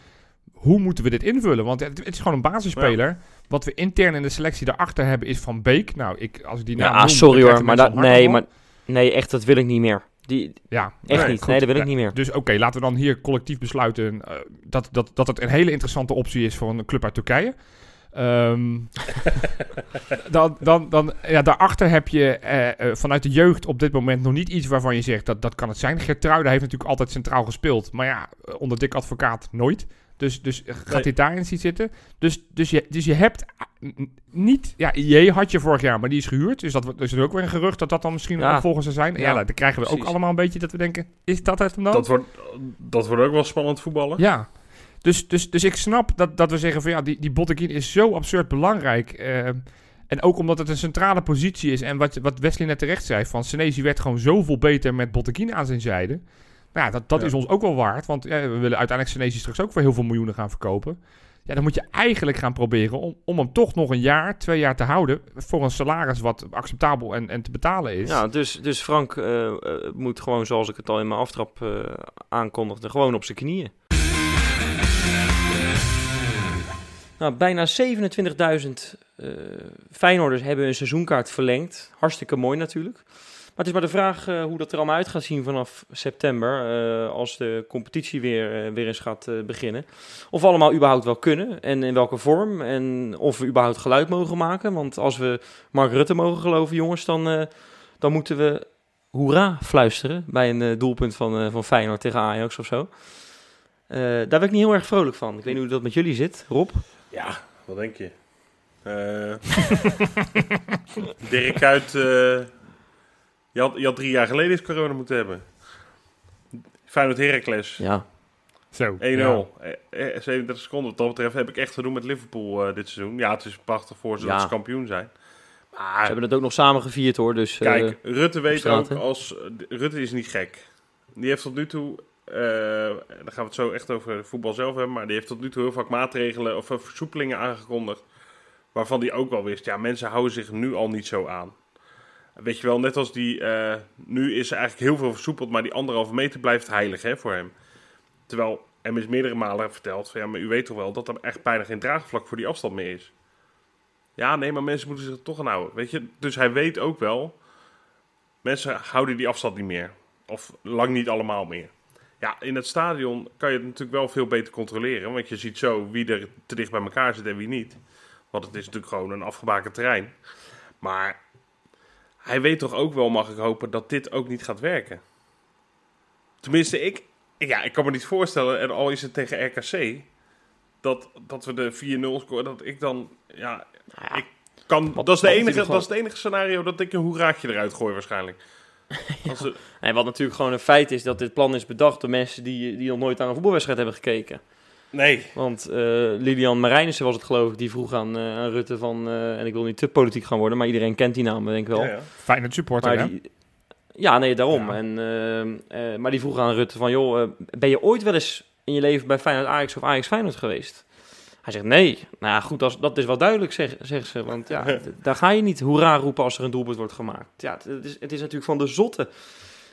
hoe moeten we dit invullen? Want het, het is gewoon een basisspeler. Wat we intern in de selectie daarachter hebben is Van Beek. Nou, ik, als ik die naam Ja, noem, sorry hoor, maar, dat, nee, maar nee, echt, dat wil ik niet meer. Die, Ja, echt Nee, niet. goed. Nee, dat wil ik niet meer. Dus oké, laten we dan hier collectief besluiten eh, dat, dat, dat het een hele interessante optie is voor een club uit Turkije. Ehm, <laughs> dan, dan, dan, ja, daarachter heb je eh, eh, vanuit de jeugd op dit moment nog niet iets waarvan je zegt dat dat kan het zijn. Gertruida heeft natuurlijk altijd centraal gespeeld, maar ja, eh, onder dik advocaat nooit. Dus, dus eh, gaat Nee. dit daarin zien zitten? Dus, dus, je, dus je hebt n- niet... Ja, IE had je vorig jaar, maar die is gehuurd. Dus dat dus er is ook weer een gerucht dat dat dan misschien Ja. opvolger zou zijn. Ja, Ja, dan krijgen we ook allemaal een beetje dat we denken, is dat het hem dan? Dat wordt, dat wordt ook wel spannend voetballen. Ja, dus, dus, dus ik snap dat, dat we zeggen van ja, die, die Botteguin is zo absurd belangrijk. eh, en ook omdat het een centrale positie is. En wat, wat Wesley net terecht zei, van Senesi werd gewoon zoveel beter met Botteguin aan zijn zijde. Nou ja, dat, dat Ja. is ons ook wel waard. Want ja, we willen uiteindelijk Senesi straks ook voor heel veel miljoenen gaan verkopen. Ja, dan moet je eigenlijk gaan proberen om, om hem toch nog een jaar, twee jaar te houden. Voor een salaris wat acceptabel en, en te betalen is. Ja, dus, dus Frank eh, eh, moet gewoon, zoals ik het al in mijn aftrap eh, aankondigde, gewoon op zijn knieën. Nou, bijna 27.000 eh Feyenoorders hebben een seizoenkaart verlengd. Hartstikke mooi natuurlijk. Het is maar de vraag eh, hoe dat er allemaal uit gaat zien vanaf september. eh, als de competitie weer, eh, weer eens gaat beginnen. Of we allemaal überhaupt wel kunnen en in welke vorm. En of we überhaupt geluid mogen maken. Want als we Mark Rutte mogen geloven, jongens, dan, dan moeten we hoera fluisteren bij een doelpunt van, van Feyenoord tegen Ajax of zo. Daar ben ik niet heel erg vrolijk van. Ik weet niet hoe dat met jullie zit, Rob. Ja, wat denk je? <laughs> Dirk eh, je, had, je had drie jaar geleden eens corona moeten hebben. Feyenoord Heracles, 1-0. Ja, Zo. Eh, ja. eh, 37 seconden. Wat dat betreft heb ik echt te doen met Liverpool eh, dit seizoen. Ja, het is prachtig voor ze Ja. dat ze kampioen zijn. ze Maar hebben het ook nog samen gevierd hoor. Dus, eh, kijk, Rutte weet straat, ook als... Rutte is niet gek. Die heeft tot nu toe... eh dan gaan we het zo echt over voetbal zelf hebben. Maar die heeft tot nu toe heel vaak maatregelen of eh, versoepelingen aangekondigd. Waarvan die ook wel wist. Ja, mensen houden zich nu al niet zo aan. Weet je wel, net als die... eh, nu is er eigenlijk heel veel versoepeld. Maar die anderhalve meter blijft heilig hè, voor hem. Terwijl hem is meerdere malen verteld. Van, ja, maar u weet toch wel dat er echt bijna geen draagvlak voor die afstand meer is. Ja, nee, maar mensen moeten zich er toch aan houden. Weet je, dus hij weet ook wel. Mensen houden die afstand niet meer. Of lang niet allemaal meer. Ja, in het stadion kan je het natuurlijk wel veel beter controleren. Want je ziet zo wie er te dicht bij elkaar zit en wie niet. Want het is natuurlijk gewoon een afgebakend terrein. Maar hij weet toch ook wel, mag ik hopen, dat dit ook niet gaat werken. Tenminste, ik, ja, ik kan me niet voorstellen, en al is het tegen RKC, dat, dat we de 4-0 scoren, dat ik dan, ja, nou ja, ik kan, Wat- dat, is de enige, dat is het enige scenario dat ik een hoeraatje eruit gooi waarschijnlijk. <laughs> Als En wat natuurlijk gewoon een feit is dat dit plan is bedacht door mensen die, die nog nooit aan een voetbalwedstrijd hebben gekeken. Nee, Want eh, Lilian Marijnissen was het geloof ik, die vroeg aan, eh, aan Rutte van, eh, en ik wil niet te politiek gaan worden, maar iedereen kent die naam denk ik wel. Ja, ja. Feyenoord supporter, Maar hè? die, ja, nee, daarom. Ja. En, maar die vroeg aan Rutte van, joh, ben je ooit wel eens in je leven bij Feyenoord Ajax of Ajax Feyenoord geweest? Hij zegt, nee. Nou ja, goed, als, dat is wel duidelijk, zeg, zegt ze. Want ja, <laughs> daar ga je niet hoera roepen als er een doelpunt wordt gemaakt. Ja, het, het is, het is natuurlijk van de zotte.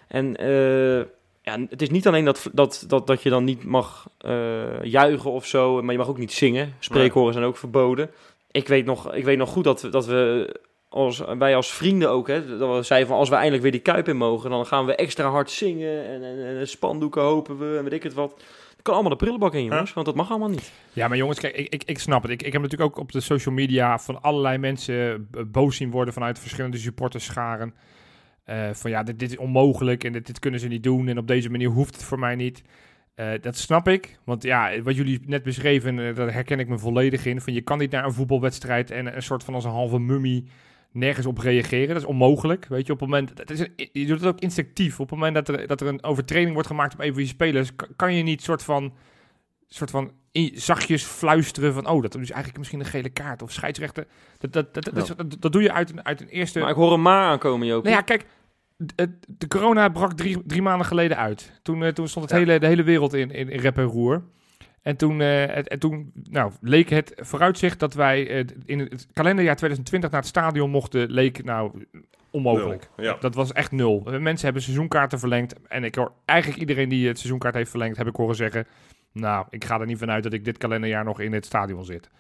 En eh, ja, het is niet alleen dat, dat, dat, dat je dan niet mag eh, juichen of zo, maar je mag ook niet zingen. Spreekhoren zijn ook verboden. Ik weet nog, ik weet nog goed dat, we- dat we als, wij als vrienden ook, hè, dat we zeiden van als we eindelijk weer die kuip in mogen, dan gaan we extra hard zingen en, en, en spandoeken hopen we en weet ik het wat. Dat kan allemaal de prullenbak in, jongens, want dat mag allemaal niet. Ja, maar jongens, kijk, ik, ik, ik snap het. Ik, ik heb natuurlijk ook op de social media van allerlei mensen eh, boos zien worden vanuit verschillende supporterscharen. Eh van ja, dit, dit is onmogelijk en dit, dit kunnen ze niet doen en op deze manier hoeft het voor mij niet. Eh, dat snap ik, want ja, wat jullie net beschreven, eh, daar herken ik me volledig in. Van je kan niet naar een voetbalwedstrijd en een soort van als een halve mummie nergens op reageren. Dat is onmogelijk. Weet je, op het moment. Dat is een, je doet het ook instinctief. Op het moment dat er, dat er een overtreding wordt gemaakt op een van je spelers, kan, kan je niet soort van. soort van in- zachtjes fluisteren van. Oh, dat is eigenlijk misschien een gele kaart. Of scheidsrechter. Dat, dat, dat, dat, dat, dat doe je uit een, uit een eerste. Maar ik hoor een maar aankomen, Joop. Nou ja, kijk. De, corona brak drie, drie maanden geleden uit. Toen, eh, toen stond het Ja. hele, de hele wereld in, in, in rep en roer. En toen, en toen nou, leek het vooruitzicht dat wij eh, in het kalenderjaar 2020 naar het stadion mochten, leek nou onmogelijk. Nul, ja. Dat was echt nul. Mensen hebben seizoenkaarten verlengd. En ik hoor eigenlijk iedereen die het seizoenkaart heeft verlengd, heb ik horen zeggen... Nou, ik ga er niet vanuit dat ik dit kalenderjaar nog in het stadion zit.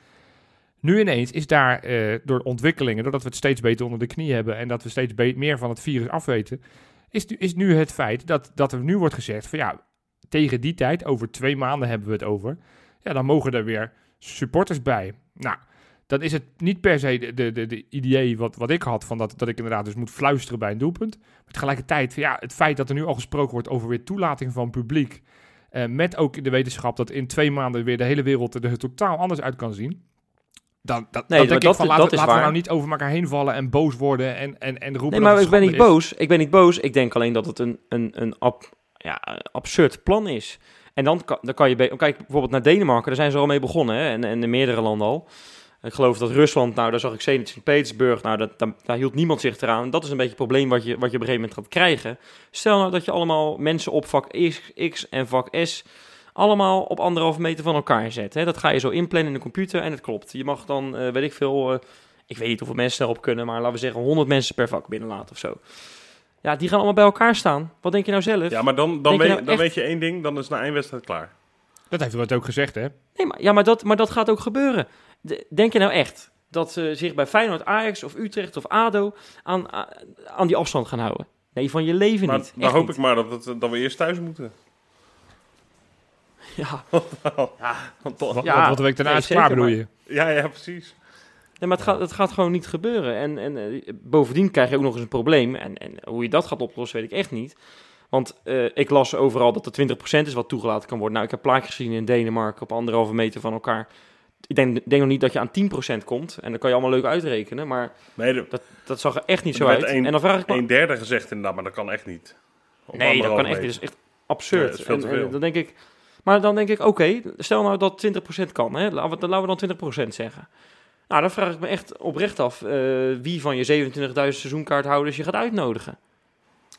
Nu ineens is daar eh, door ontwikkelingen, doordat we het steeds beter onder de knie hebben en dat we steeds meer van het virus afweten, is, is nu het feit dat, dat er nu wordt gezegd van ja, tegen die tijd, over twee maanden hebben we het over, ja, dan mogen er weer supporters bij. Nou, dan is het niet per se de, de, de, de idee wat, wat ik had, van dat, dat ik inderdaad dus moet fluisteren bij een doelpunt. Maar tegelijkertijd, ja, het feit dat er nu al gesproken wordt over weer toelating van publiek, eh, met ook de wetenschap dat in twee maanden weer de hele wereld er totaal anders uit kan zien. Dan, dat, Nee, dan denk dat- ik van dat laten, is laten we nou niet over elkaar heen vallen en boos worden en, en, en roepen Nee, maar ik ben niet is. boos. Ik ben niet boos. Ik denk alleen dat het een, een, een ab- ja, absurd plan is. En dan kan, dan kan je... Kijk, bijvoorbeeld naar Denemarken. Daar zijn ze al mee begonnen. Hè? En, en in meerdere landen al. Ik geloof dat Rusland... Nou, daar zag ik Zenit Sint-Petersburg. Nou, dat, daar, daar hield niemand zich eraan. Dat is een beetje het probleem wat je, wat je op een gegeven moment gaat krijgen. Stel nou dat je allemaal mensen op vak X, X en vak S... allemaal op anderhalve meter van elkaar zet. Hè? Dat ga je zo inplannen in de computer en het klopt. Je mag dan, eh, weet ik veel... eh, ik weet niet hoeveel mensen erop kunnen, maar laten we zeggen 100 mensen per vak binnenlaten of zo. Ja, die gaan allemaal bij elkaar staan. Wat denk je nou zelf? Ja, maar dan, dan, Denk je weet, nou dan echt- weet je één ding, dan is na één wedstrijd klaar. Dat heeft Rutte ook gezegd, hè? Nee, maar, ja, maar dat, maar dat gaat ook gebeuren. De- denk je nou echt dat ze zich bij Feyenoord, Ajax of Utrecht of ADO aan, aan, die afstand gaan houden? Nee, van je leven Maar niet. dan hoop niet. ik maar dat, het, dat we eerst thuis moeten. <laughs> Ja, Want toch- Wat, Ja, wat, wat de week daarna nee, is klaar, bedoel je? Ja, ja, precies. nee, maar het gaat, het gaat gewoon niet gebeuren. En, en eh, bovendien krijg je ook nog eens een probleem. En, en hoe je dat gaat oplossen, weet ik echt niet. Want eh, ik las overal dat er 20% is wat toegelaten kan worden. Nou, ik heb plaatjes gezien in Denemarken op anderhalve meter van elkaar. Ik denk, denk nog niet dat je aan 10% komt. En dan kan je allemaal leuk uitrekenen. Maar Nee, de, dat zag er echt niet zo uit. een- en dan vraag ik me... een derde gezegd inderdaad, maar dat kan echt niet. Op Nee, dat kan echt niet. Dat is echt absurd. Dat is veel En- te en veel. dan denk ik, maar dan denk ik, oké, stel nou dat 20% kan. Hè? Laten, we, dan laten we dan 20% zeggen. Nou, dan vraag ik me echt oprecht af eh, wie van je 27.000 seizoenkaarthouders je gaat uitnodigen.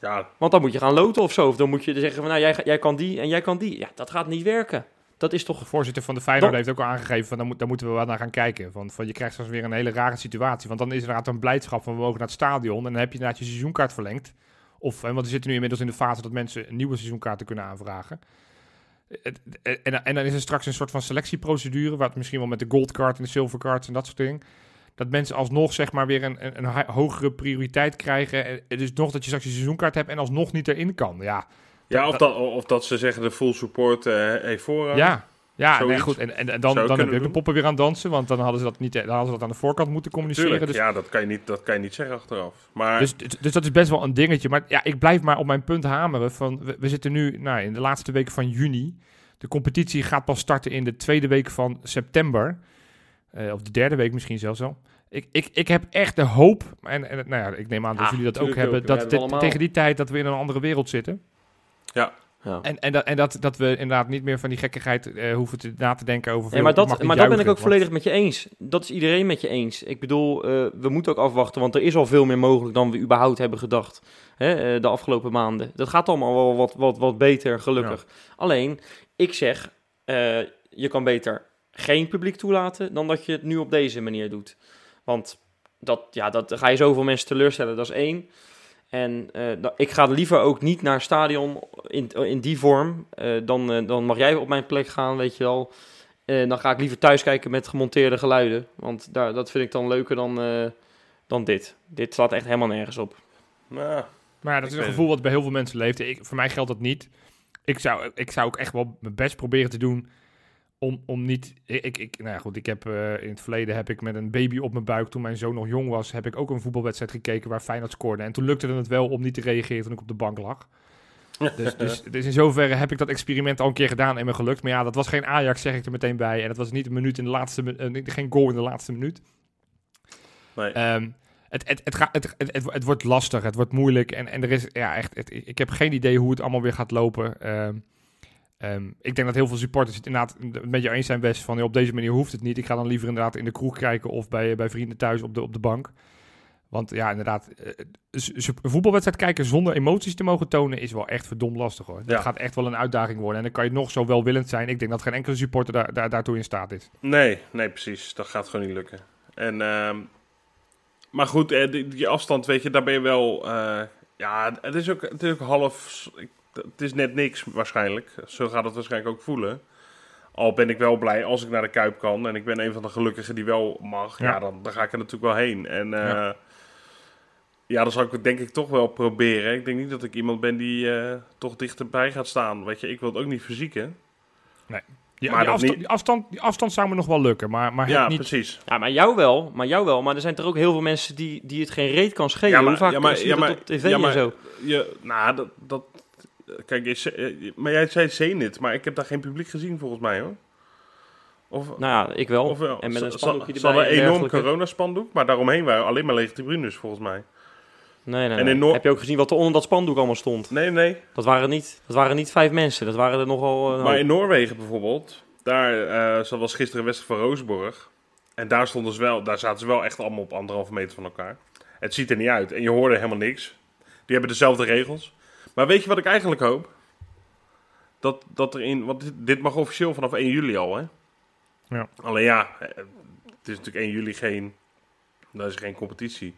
Ja, Want dan moet je gaan loten of zo. Of dan moet je zeggen van, nou, jij, jij kan die en jij kan die. Ja, dat gaat niet werken. Dat is De toch... voorzitter van de Feyenoord heeft ook al aangegeven van daar, moet, daar moeten we wat naar gaan kijken. Van, van je krijgt straks weer een hele rare situatie. Want dan is er inderdaad een blijdschap van we mogen naar het stadion. En dan heb je inderdaad je seizoenkaart verlengd. Of, want we zitten nu inmiddels in de fase dat mensen nieuwe seizoenkaarten kunnen aanvragen. Het- En, en dan is er straks een soort van selectieprocedure, wat misschien wel met de goldcard en de silvercard en dat soort dingen. Dat mensen alsnog zeg maar weer een, een, een hogere prioriteit krijgen. En het is nog dat je straks je seizoenkaart hebt en alsnog niet erin kan. Ja, ja of, dat, of dat ze zeggen de full support eh heeft voorrang. ja, ja nee, goed. En, en, dan, dan heb je ook de poppen weer aan dansen. Want dan hadden ze dat, niet, dan hadden ze dat aan de voorkant moeten communiceren. Tuurlijk, Dus, ja, dat kan, je niet, dat kan je niet zeggen achteraf. Maar dus, dus, dus dat is best wel een dingetje. Maar ja, ik blijf maar op mijn punt hameren. Van, we, we zitten nu nou, in de laatste week van juni. De competitie gaat pas starten in de tweede week van september. Eh, of de derde week misschien zelfs al. Ik, ik, ik heb echt de hoop, en, en nou ja, ik neem aan dat Ja, jullie dat ook hebben, ook. dat tegen die tijd dat we in een andere wereld zitten. Ja. En, en, dat, en dat, dat we inderdaad niet meer van die gekkigheid eh, hoeven te, na te denken over... Nee, maar dat, maar dat ben ik ook want- volledig met je eens. Dat is iedereen met je eens. Ik bedoel, eh, we moeten ook afwachten, want er is al veel meer mogelijk dan we überhaupt hebben gedacht hè, eh, de afgelopen maanden. Dat gaat allemaal wel wat, wat, wat beter, gelukkig. Alleen, ik zeg, je kan beter geen publiek toelaten dan dat je het nu op deze manier doet. Want dat, ja, dat ga je zoveel mensen teleurstellen, dat is één. En eh, da- ik ga liever ook niet naar het stadion in, in die vorm. Eh, dan, eh, dan mag jij op mijn plek gaan, weet je wel. Eh, dan ga ik liever thuis kijken met gemonteerde geluiden. Want daar, dat vind ik dan leuker dan, eh, dan dit. Dit slaat echt helemaal nergens op. nou, Maar ja, dat is een gevoel wat bij heel veel mensen leeft. Ik, voor mij geldt dat niet. Ik zou, ik zou ook echt wel mijn best proberen te doen om, om niet... Ik, ik, nou ja, goed, ik heb eh, in het verleden heb ik met een baby op mijn buik, toen mijn zoon nog jong was, heb ik ook een voetbalwedstrijd gekeken waar Feyenoord scoorde. En toen lukte het wel om niet te reageren toen ik op de bank lag. Dus, dus, dus in zoverre heb ik dat experiment al een keer gedaan en me gelukt. Maar ja, dat was geen Ajax, zeg ik er meteen bij. En dat was niet een minuut in de laatste, eh, geen goal in de laatste minuut. nee. Ehm, het, het, het, gaat, het, het, het, wordt lastig, het wordt moeilijk. En, en er is ja, echt, het, ik heb geen idee hoe het allemaal weer gaat lopen. Ehm, ehm, ik denk dat heel veel supporters het inderdaad een beetje eens zijn best van... op deze manier hoeft het niet. Ik ga dan liever inderdaad in de kroeg kijken of bij, bij vrienden thuis op de, op de bank. Want ja, inderdaad, eh, een voetbalwedstrijd kijken zonder emoties te mogen tonen is wel echt verdomd lastig hoor. Dat gaat echt wel een uitdaging worden. En dan kan je nog zo welwillend zijn. Ik denk dat geen enkele supporter daar, daar, daartoe in staat is. Nee, nee, precies. Dat gaat gewoon niet lukken. En, ehm, maar goed, eh, die, die afstand, weet je, daar ben je wel... eh, ja, het is ook, het is ook half... ik- Het is net niks waarschijnlijk. Zo gaat het waarschijnlijk ook voelen. Al ben ik wel blij als ik naar de Kuip kan. En ik ben een van de gelukkigen die wel mag. Ja, Ja. dan, dan ga ik er natuurlijk wel heen. En eh, Ja. ja. dan zal ik het denk ik toch wel proberen. Ik denk niet dat ik iemand ben die eh, toch dichterbij gaat staan. Weet je, ik wil het ook niet verzieken. Die, Maar die, afstand, niet- die, afstand, die afstand zou me nog wel lukken. Maar, maar Ja, het niet, precies. Ja, maar jou wel. Maar jou wel. Maar er zijn toch ook heel veel mensen die, die het geen reet kan schelen. Ja, maar- Hoe vaak ja, maar- zie je ja, dat maar- op tv ja, maar- en zo? Je, nou, dat, dat kijk, ze- eh, maar jij zei Zenit, maar ik heb daar geen publiek gezien volgens mij hoor. Of, Nou ja, ik wel. of en met een Ze- spandoekje Ze erbij. hadden een en enorm coronaspandoek, maar daaromheen waren alleen maar lege tribunes volgens mij. Nee, nee, En in Noor- Heb je ook gezien wat er onder dat spandoek allemaal stond? Nee, nee. Dat waren niet, dat waren niet vijf mensen. Dat waren er nogal... eh, Maar in Noorwegen bijvoorbeeld, daar uh, zo was gisteren een wedstrijd van Roosborg. En daar, stonden ze wel, daar zaten ze wel echt allemaal op anderhalve meter van elkaar. Het ziet er niet uit. En je hoorde helemaal niks. Die hebben dezelfde regels. Maar weet je wat ik eigenlijk hoop? Dat, dat er in, want dit, dit mag officieel vanaf 1 juli al, hè? Ja. Alleen ja, eh, het is natuurlijk 1 juli geen, dat is geen competitie.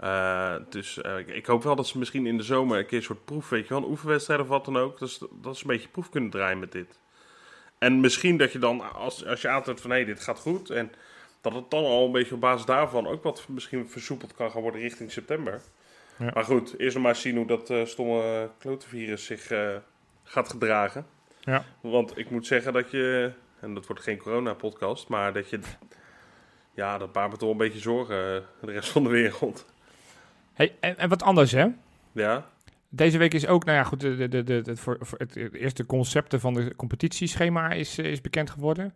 Uh, dus uh, ik, ik, hoop wel dat ze misschien in de zomer een keer een soort proef, weet je wel, een oefenwedstrijd of wat dan ook. Dus dat ze een beetje proef kunnen draaien met dit. En misschien dat je dan, als, als je aantoont van hé, hey, dit gaat goed. En dat het dan al een beetje op basis daarvan ook wat misschien versoepeld kan gaan worden richting september. Ja. Maar goed, eerst nog maar zien hoe dat uh, stomme klotenvirus zich uh, gaat gedragen. Ja. Want ik moet zeggen dat je, en dat wordt geen corona-podcast, maar dat je, ja, dat baart me toch een beetje zorgen, eh, de rest van de wereld. Hey, en, en wat anders, hè? Ja. Deze week is ook, nou ja, goed, de, de, de, het, voor, voor het eerste concepten van de competitieschema is, is bekend geworden.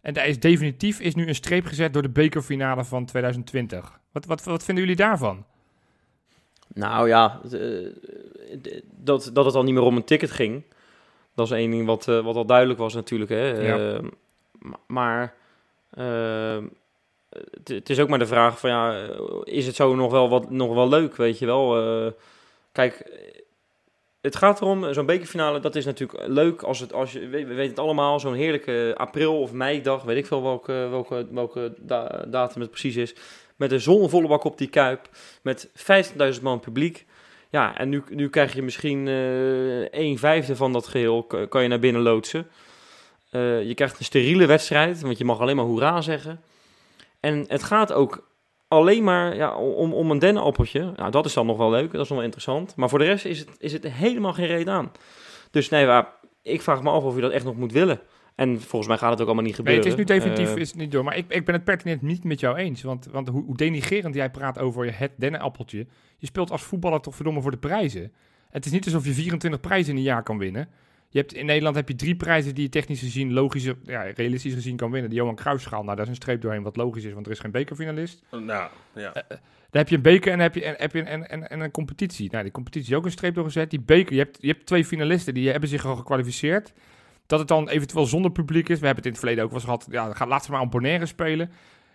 En daar is definitief is nu een streep gezet door de bekerfinale van 2020. Wat, wat, wat vinden jullie daarvan? Nou ja, dat, dat het al niet meer om een ticket ging. Dat is één ding wat, uh, wat al duidelijk was natuurlijk. Hè? Ja. Uh, maar uh, het is ook maar de vraag van ja, is het zo nog wel, wat, nog wel leuk, weet je wel? Uh, kijk, het gaat erom, zo'n bekerfinale, dat is natuurlijk leuk als het, als je, we weten het allemaal, zo'n heerlijke april of meidag, weet ik veel welke, welke, welke da datum het precies is, met een zonnevolle bak op die kuip, met 15.000 man publiek. Ja, en nu, nu krijg je misschien uh, een vijfde van dat geheel, kan je naar binnen loodsen. Uh, je krijgt een steriele wedstrijd, want je mag alleen maar hoera zeggen. En het gaat ook alleen maar ja, om, om een dennenappeltje. Nou, dat is dan nog wel leuk, dat is nog wel interessant. Maar voor de rest is het, is het helemaal geen reden aan. Dus nee, ik vraag me af of je dat echt nog moet willen. En volgens mij gaat het ook allemaal niet gebeuren. Nee, het is nu definitief uh, is het niet door. Maar ik, ik ben het pertinent niet met jou eens. Want, want hoe, hoe denigerend jij praat over het dennenappeltje. Je speelt als voetballer toch verdomme voor de prijzen. Het is niet alsof je 24 prijzen in een jaar kan winnen. Je hebt, in Nederland heb je drie prijzen die je technisch gezien, logisch, ja, realistisch gezien kan winnen. De Johan Cruijffschaal, nou daar is een streep doorheen wat logisch is, want er is geen bekerfinalist. Nou, ja. Uh, dan heb je een beker en heb je, en, heb je een, en, en een competitie. Nou, die competitie is ook een streep doorgezet. Die beker, je hebt, je hebt twee finalisten, die hebben zich al gekwalificeerd. Dat het dan eventueel zonder publiek is. We hebben het in het verleden ook wel eens gehad. Ja, ga, laat ze maar aan Bonaire spelen.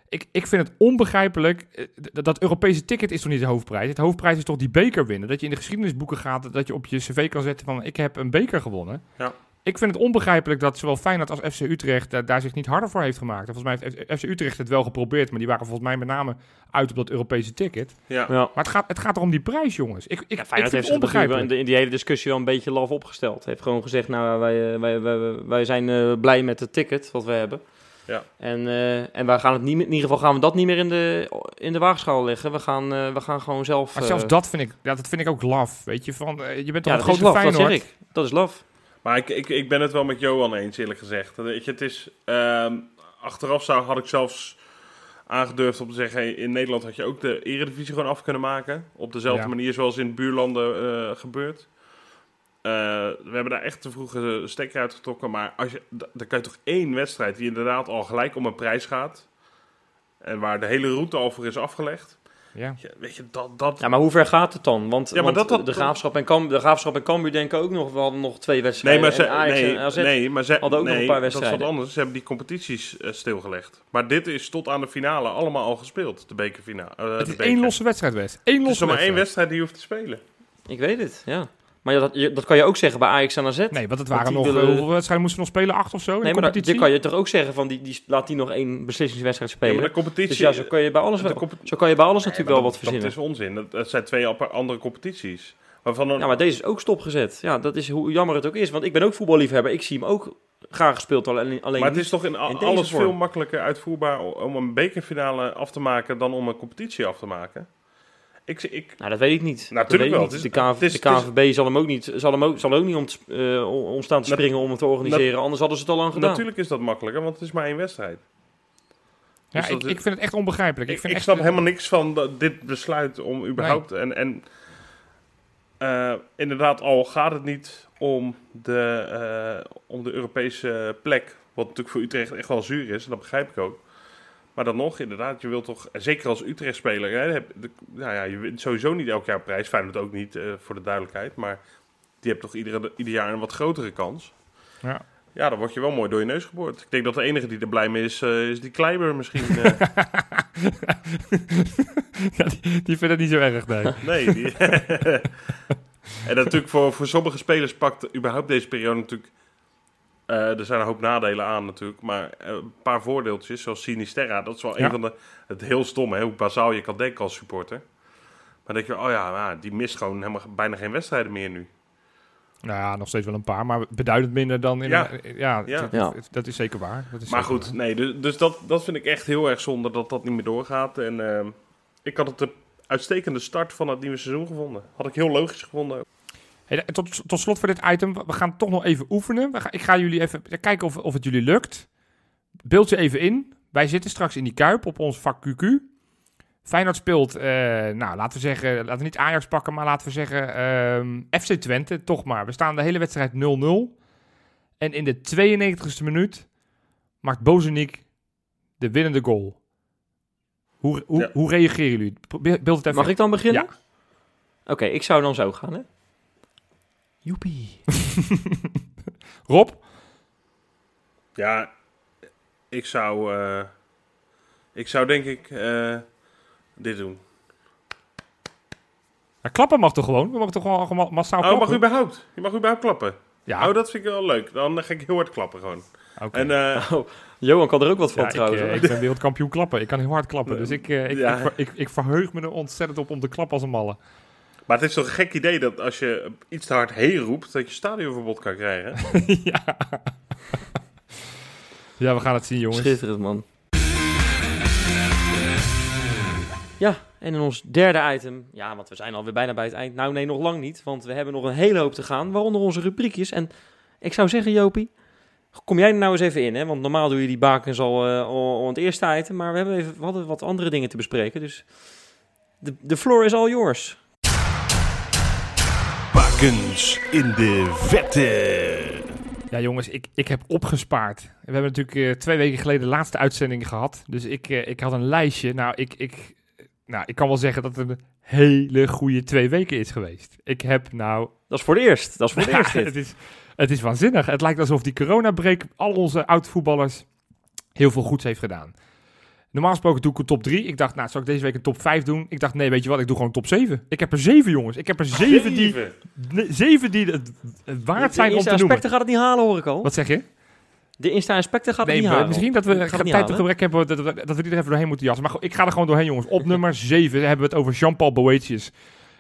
Ik, ik vind het onbegrijpelijk. eh, Dat, dat Europese ticket is toch niet de hoofdprijs? Het hoofdprijs is toch die beker winnen? Dat je in de geschiedenisboeken gaat. Dat je op je cv kan zetten van ik heb een beker gewonnen. Ja. Ik vind het onbegrijpelijk dat zowel Feyenoord als FC Utrecht uh, daar zich niet harder voor heeft gemaakt. En volgens mij heeft FC Utrecht het wel geprobeerd, maar die waren volgens mij met name uit op dat Europese ticket. Ja. ja. Maar het gaat, het gaat er om die prijs, jongens. Ik, ik, ja, ik Feyenoord vind heeft het onbegrijpelijk. in die hele discussie wel een beetje laf opgesteld. Heeft gewoon gezegd, nou, wij, wij, wij, wij zijn uh, blij met het ticket wat we hebben. Ja. En, uh, en wij gaan het niet, in ieder geval gaan we dat niet meer in de, in de waagschaal leggen. We gaan, uh, we gaan gewoon zelf... Maar zelfs dat vind ik, ja, dat vind ik ook laf. Weet je, van, uh, je bent toch ja, een dat grote is laf, Feyenoord. dat zeg ik. Dat is laf. Maar ik, ik, ik ben het wel met Johan eens, eerlijk gezegd. Weet je, het is... Uh, achteraf zou, had ik zelfs aangedurfd om te zeggen... Hey, in Nederland had je ook de eredivisie gewoon af kunnen maken. Op dezelfde Ja. manier zoals in buurlanden uh, gebeurt. Uh, we hebben daar echt te vroeg een stekker uitgetrokken. Maar als je, dan kan je toch één wedstrijd die inderdaad al gelijk om een prijs gaat. En waar de hele route al voor is afgelegd. Ja. Ja, weet je, dat... dat Ja, maar hoe ver gaat het dan? Want, Ja, maar want dat- dat- de, graafschap en Cam, de Graafschap en Cambuur denken ook nog, we hadden nog twee nee, wedstrijden. maar ze, en Ajax nee, en AZ nee, maar ze, hadden ook nog nee, een paar dat is wedstrijden. wat anders. Ze hebben die competities eh, stilgelegd. Maar dit is tot aan de finale allemaal al gespeeld, de bekerfinale. eh, Het de is beker. één losse wedstrijd, West. Eén Het is losse er maar één wedstrijd. wedstrijd die je hoeft te spelen. Ik weet het, ja. Maar ja, dat, je- dat kan je ook zeggen bij Ajax en AZ. Nee, want het waren nog... willen- hoeveel wedstrijden moesten we nog spelen? Acht of zo in nee, de maar dat, competitie? dit kan je toch ook zeggen van, die, die, laat die nog één beslissingswedstrijd Ja, spelen. maar de competitie... dus ja, zo kan je bij alles, wel, zo kan je bij alles Nee, natuurlijk maar wel dat- wat verzinnen. Dat is onzin. Dat, dat zijn twee apart- andere competities. Waarvan een, Ja, maar deze is ook stopgezet. Ja, dat is hoe jammer het ook is. Want ik ben ook voetballiefhebber. Ik zie hem ook graag gespeeld, alleen, alleen maar het is toch in, a- in deze alles vorm. veel makkelijker uitvoerbaar om een bekerfinale af te maken dan om een competitie af te maken. Ik, ik, Nou, dat weet ik niet. Natuurlijk wel. niet. Het is- de, KV het is- de KNVB zal hem ook niet, zal hem ook, zal ook niet om, eh, om- om staan te springen om het te organiseren. Anders hadden ze het al lang gedaan. natuurlijk is dat makkelijker, want het is maar één wedstrijd. Ja, Dus ik, ik vind het echt onbegrijpelijk. Ik, vind ik echt, snap helemaal niks van dit besluit om überhaupt... En, en eh, inderdaad, al gaat het niet om de, eh, om de Europese plek... wat natuurlijk voor Utrecht echt wel zuur is, en dat begrijp ik ook. Maar dan nog, inderdaad, je wilt toch... Zeker als Utrecht-speler, hè, heb, de, nou ja, je wint sowieso niet elk jaar prijs. Feyenoord ook niet, eh, voor de duidelijkheid. Maar die hebt toch iedere, ieder jaar een wat grotere kans. Ja. Ja, dan word je wel mooi door je neus geboord. Ik denk dat de enige die er blij mee is, eh, is die Kleiber misschien. eh. <laughs> ja, die, die vindt het niet zo erg, nee. Nee. Die <laughs> en natuurlijk voor, voor sommige spelers pakt überhaupt deze periode natuurlijk... eh, er zijn een hoop nadelen aan natuurlijk, maar eh, een paar voordeeltjes, zoals Sinisterra. Dat is wel Ja. een van de... Het heel stom, hè, hoe bazaal je kan denken als supporter. Maar dan denk je, oh ja, nou, die mist gewoon helemaal, bijna geen wedstrijden meer nu. Nou ja, nog steeds wel een paar, maar beduidend minder dan in... Ja. een- ja, Ja. Dat, Ja. dat is zeker waar. Dat is Maar zeker goed, waar. nee, dus, dus dat, dat vind ik echt heel erg zonde dat dat niet meer doorgaat. En ehm, ik had het de uitstekende start van het nieuwe seizoen gevonden. Had ik heel logisch gevonden. Hey, tot, tot slot voor dit item, we gaan toch nog even oefenen. Gaan, ik ga jullie even kijken of, of het jullie lukt. Beeld je even in. Wij zitten straks in die kuip op ons vak QQ. Feyenoord speelt, eh, nou laten we zeggen, laten we niet Ajax pakken, maar laten we zeggen ehm, FC Twente, toch maar. We staan de hele wedstrijd 0-0. En in de 92e minuut maakt Bozenik de winnende goal. Hoe, hoe, Ja. hoe reageren jullie? Beeld het even Mag ik dan beginnen? Ja. Oké, ik zou dan zo gaan, hè? Joepie. <laughs> Rob? Ja, ik zou, eh, ik zou denk ik eh, dit doen. Ja, klappen mag toch gewoon? We mogen toch gewoon massaal Oh, mag klappen? überhaupt? Je mag überhaupt klappen. Ja, Oh, dat vind ik wel leuk. Dan ga ik heel hard klappen gewoon. oké. En eh, <laughs> Oh, Johan kan er ook wat van Ja, ik, trouwens. hoor. ik ben wereldkampioen klappen. Ik kan heel hard klappen. Dus ik, ik, Ja. ik, ik, ik verheug me er ontzettend op om te klappen als een malle. Maar het is toch een gek idee dat als je iets te hard heen roept, dat je stadionverbod kan krijgen. <laughs> ja. ja, we gaan het zien, jongens. Schitterend, man. Ja, en in ons derde item, ja, want we zijn alweer bijna bij het eind. Nou, nee, nog lang niet, want we hebben nog een hele hoop te gaan, waaronder onze rubriekjes. En ik zou zeggen, Jopie, kom jij er nou eens even in, hè? Want normaal doe je die bakens al, eh, al, al het eerste item, maar we, hebben even, we hadden wat andere dingen te bespreken, dus de, de floor is all yours. In de vette. Ja, jongens, ik, ik heb opgespaard. We hebben natuurlijk eh, twee weken geleden de laatste uitzending gehad. Dus ik, eh, ik had een lijstje. Nou ik, ik, nou, ik kan wel zeggen dat het een hele goede twee weken is geweest. Ik heb nou Dat is voor het eerst, dat is voor het Ja, <laughs> eerst dit. het, is, het is waanzinnig. Het lijkt alsof die coronabreak al onze oud-voetballers heel veel goeds heeft gedaan. Normaal gesproken doe ik een top 3. Ik dacht, nou, zal ik deze week een top 5 doen? Ik dacht, nee, weet je wat, ik doe gewoon top 7. Ik heb er 7, jongens. Ik heb er 7 die, Zeven. die het, het waard zijn de om te noemen. Insta-inspector gaat het niet halen, hoor ik al. Wat zeg je? De Insta-inspector gaat het Nee, niet maar halen. misschien dat we niet tijd te gebrek hebben dat, dat, dat we die er even doorheen moeten jassen. Maar ik ga er gewoon doorheen, jongens. Op <laughs> nummer 7 hebben we het over Jean-Paul Boetius.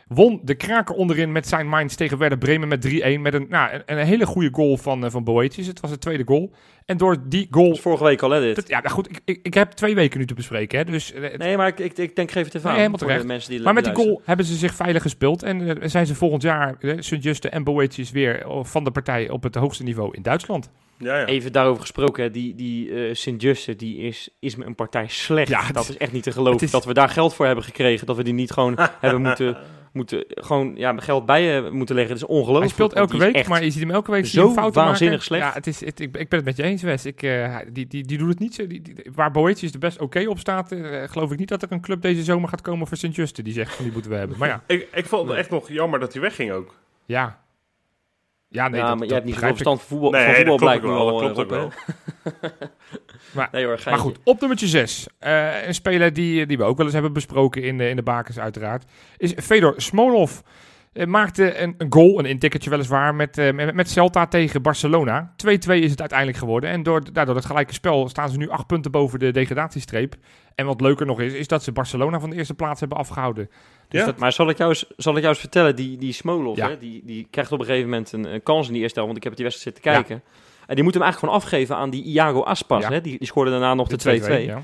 Won de kraker onderin met zijn Mainz tegen Werder Bremen met 3-1. Met een, nou, een, een hele goede goal van, eh, van Boetius. Het was de tweede goal. En door die goal... Dat is vorige week al, hè, dit. Dat- ja, nou goed, ik, ik, ik heb twee weken nu te bespreken. Hè, dus, eh, Nee, maar ik, ik, ik denk, geef het even Nee, aan. helemaal voor terecht. de mensen die maar met die goal hebben ze zich veilig gespeeld. En eh, zijn ze volgend jaar, uh, Sint-Juste en Boetius, weer van de partij op het hoogste niveau in Duitsland. Ja, ja. Even daarover gesproken, hè, die, die eh Sint-Juste, die is, is me een partij slecht. Ja, dat is- echt niet te geloven. is- Dat we daar geld voor hebben gekregen, dat we die niet gewoon <laughs> hebben moeten, moeten gewoon ja, geld bij je moeten leggen. Het is ongelooflijk. Hij speelt elke week, maar je ziet hem elke week zo fouten waanzinnig maken. slecht. Ja, het is, het, ik, ik ben het met je eens, Wes. Ik, eh, die, die, die doet het niet zo. Die, die- waar Boetius er best oké op staat, eh, geloof ik niet dat er een club deze zomer gaat komen voor Sint-Juste. Die zegt van die moeten we hebben. Maar ja, <laughs> Ik, ik vond het echt nog jammer dat hij wegging ook. ja. Ja, nee, ja, dat, maar dat je hebt niet ik. verstand van voetbal, Nee, van dat voetbal klopt blijkt nu ook wel, al. dat klopt ook hè? <laughs> Maar- nee hoor, Maar geintje. goed, op nummertje 6. een speler die, die we ook wel eens hebben besproken in de, in de bakens uiteraard. Is Fedor Smolov. Eh, maakte een, een goal, een intikkertje weliswaar, met, eh, met, met Celta tegen Barcelona. 2-2 is het uiteindelijk geworden. En door, daardoor het gelijke spel staan ze nu acht punten boven de degradatiestreep. En wat leuker nog is, is dat ze Barcelona van de eerste plaats hebben afgehouden. Dus Ja. dat, Maar zal ik jou eens, zal ik jou eens vertellen, die, die Smolov, Ja. hè, die, die krijgt op een gegeven moment een, een kans in die eerste helft, want ik heb die wedstrijd zitten kijken. En die moet hem eigenlijk gewoon afgeven aan die Iago Aspas. Ja. Hè? Die, die scoorde daarna nog de 2-2. de 2-2, ja.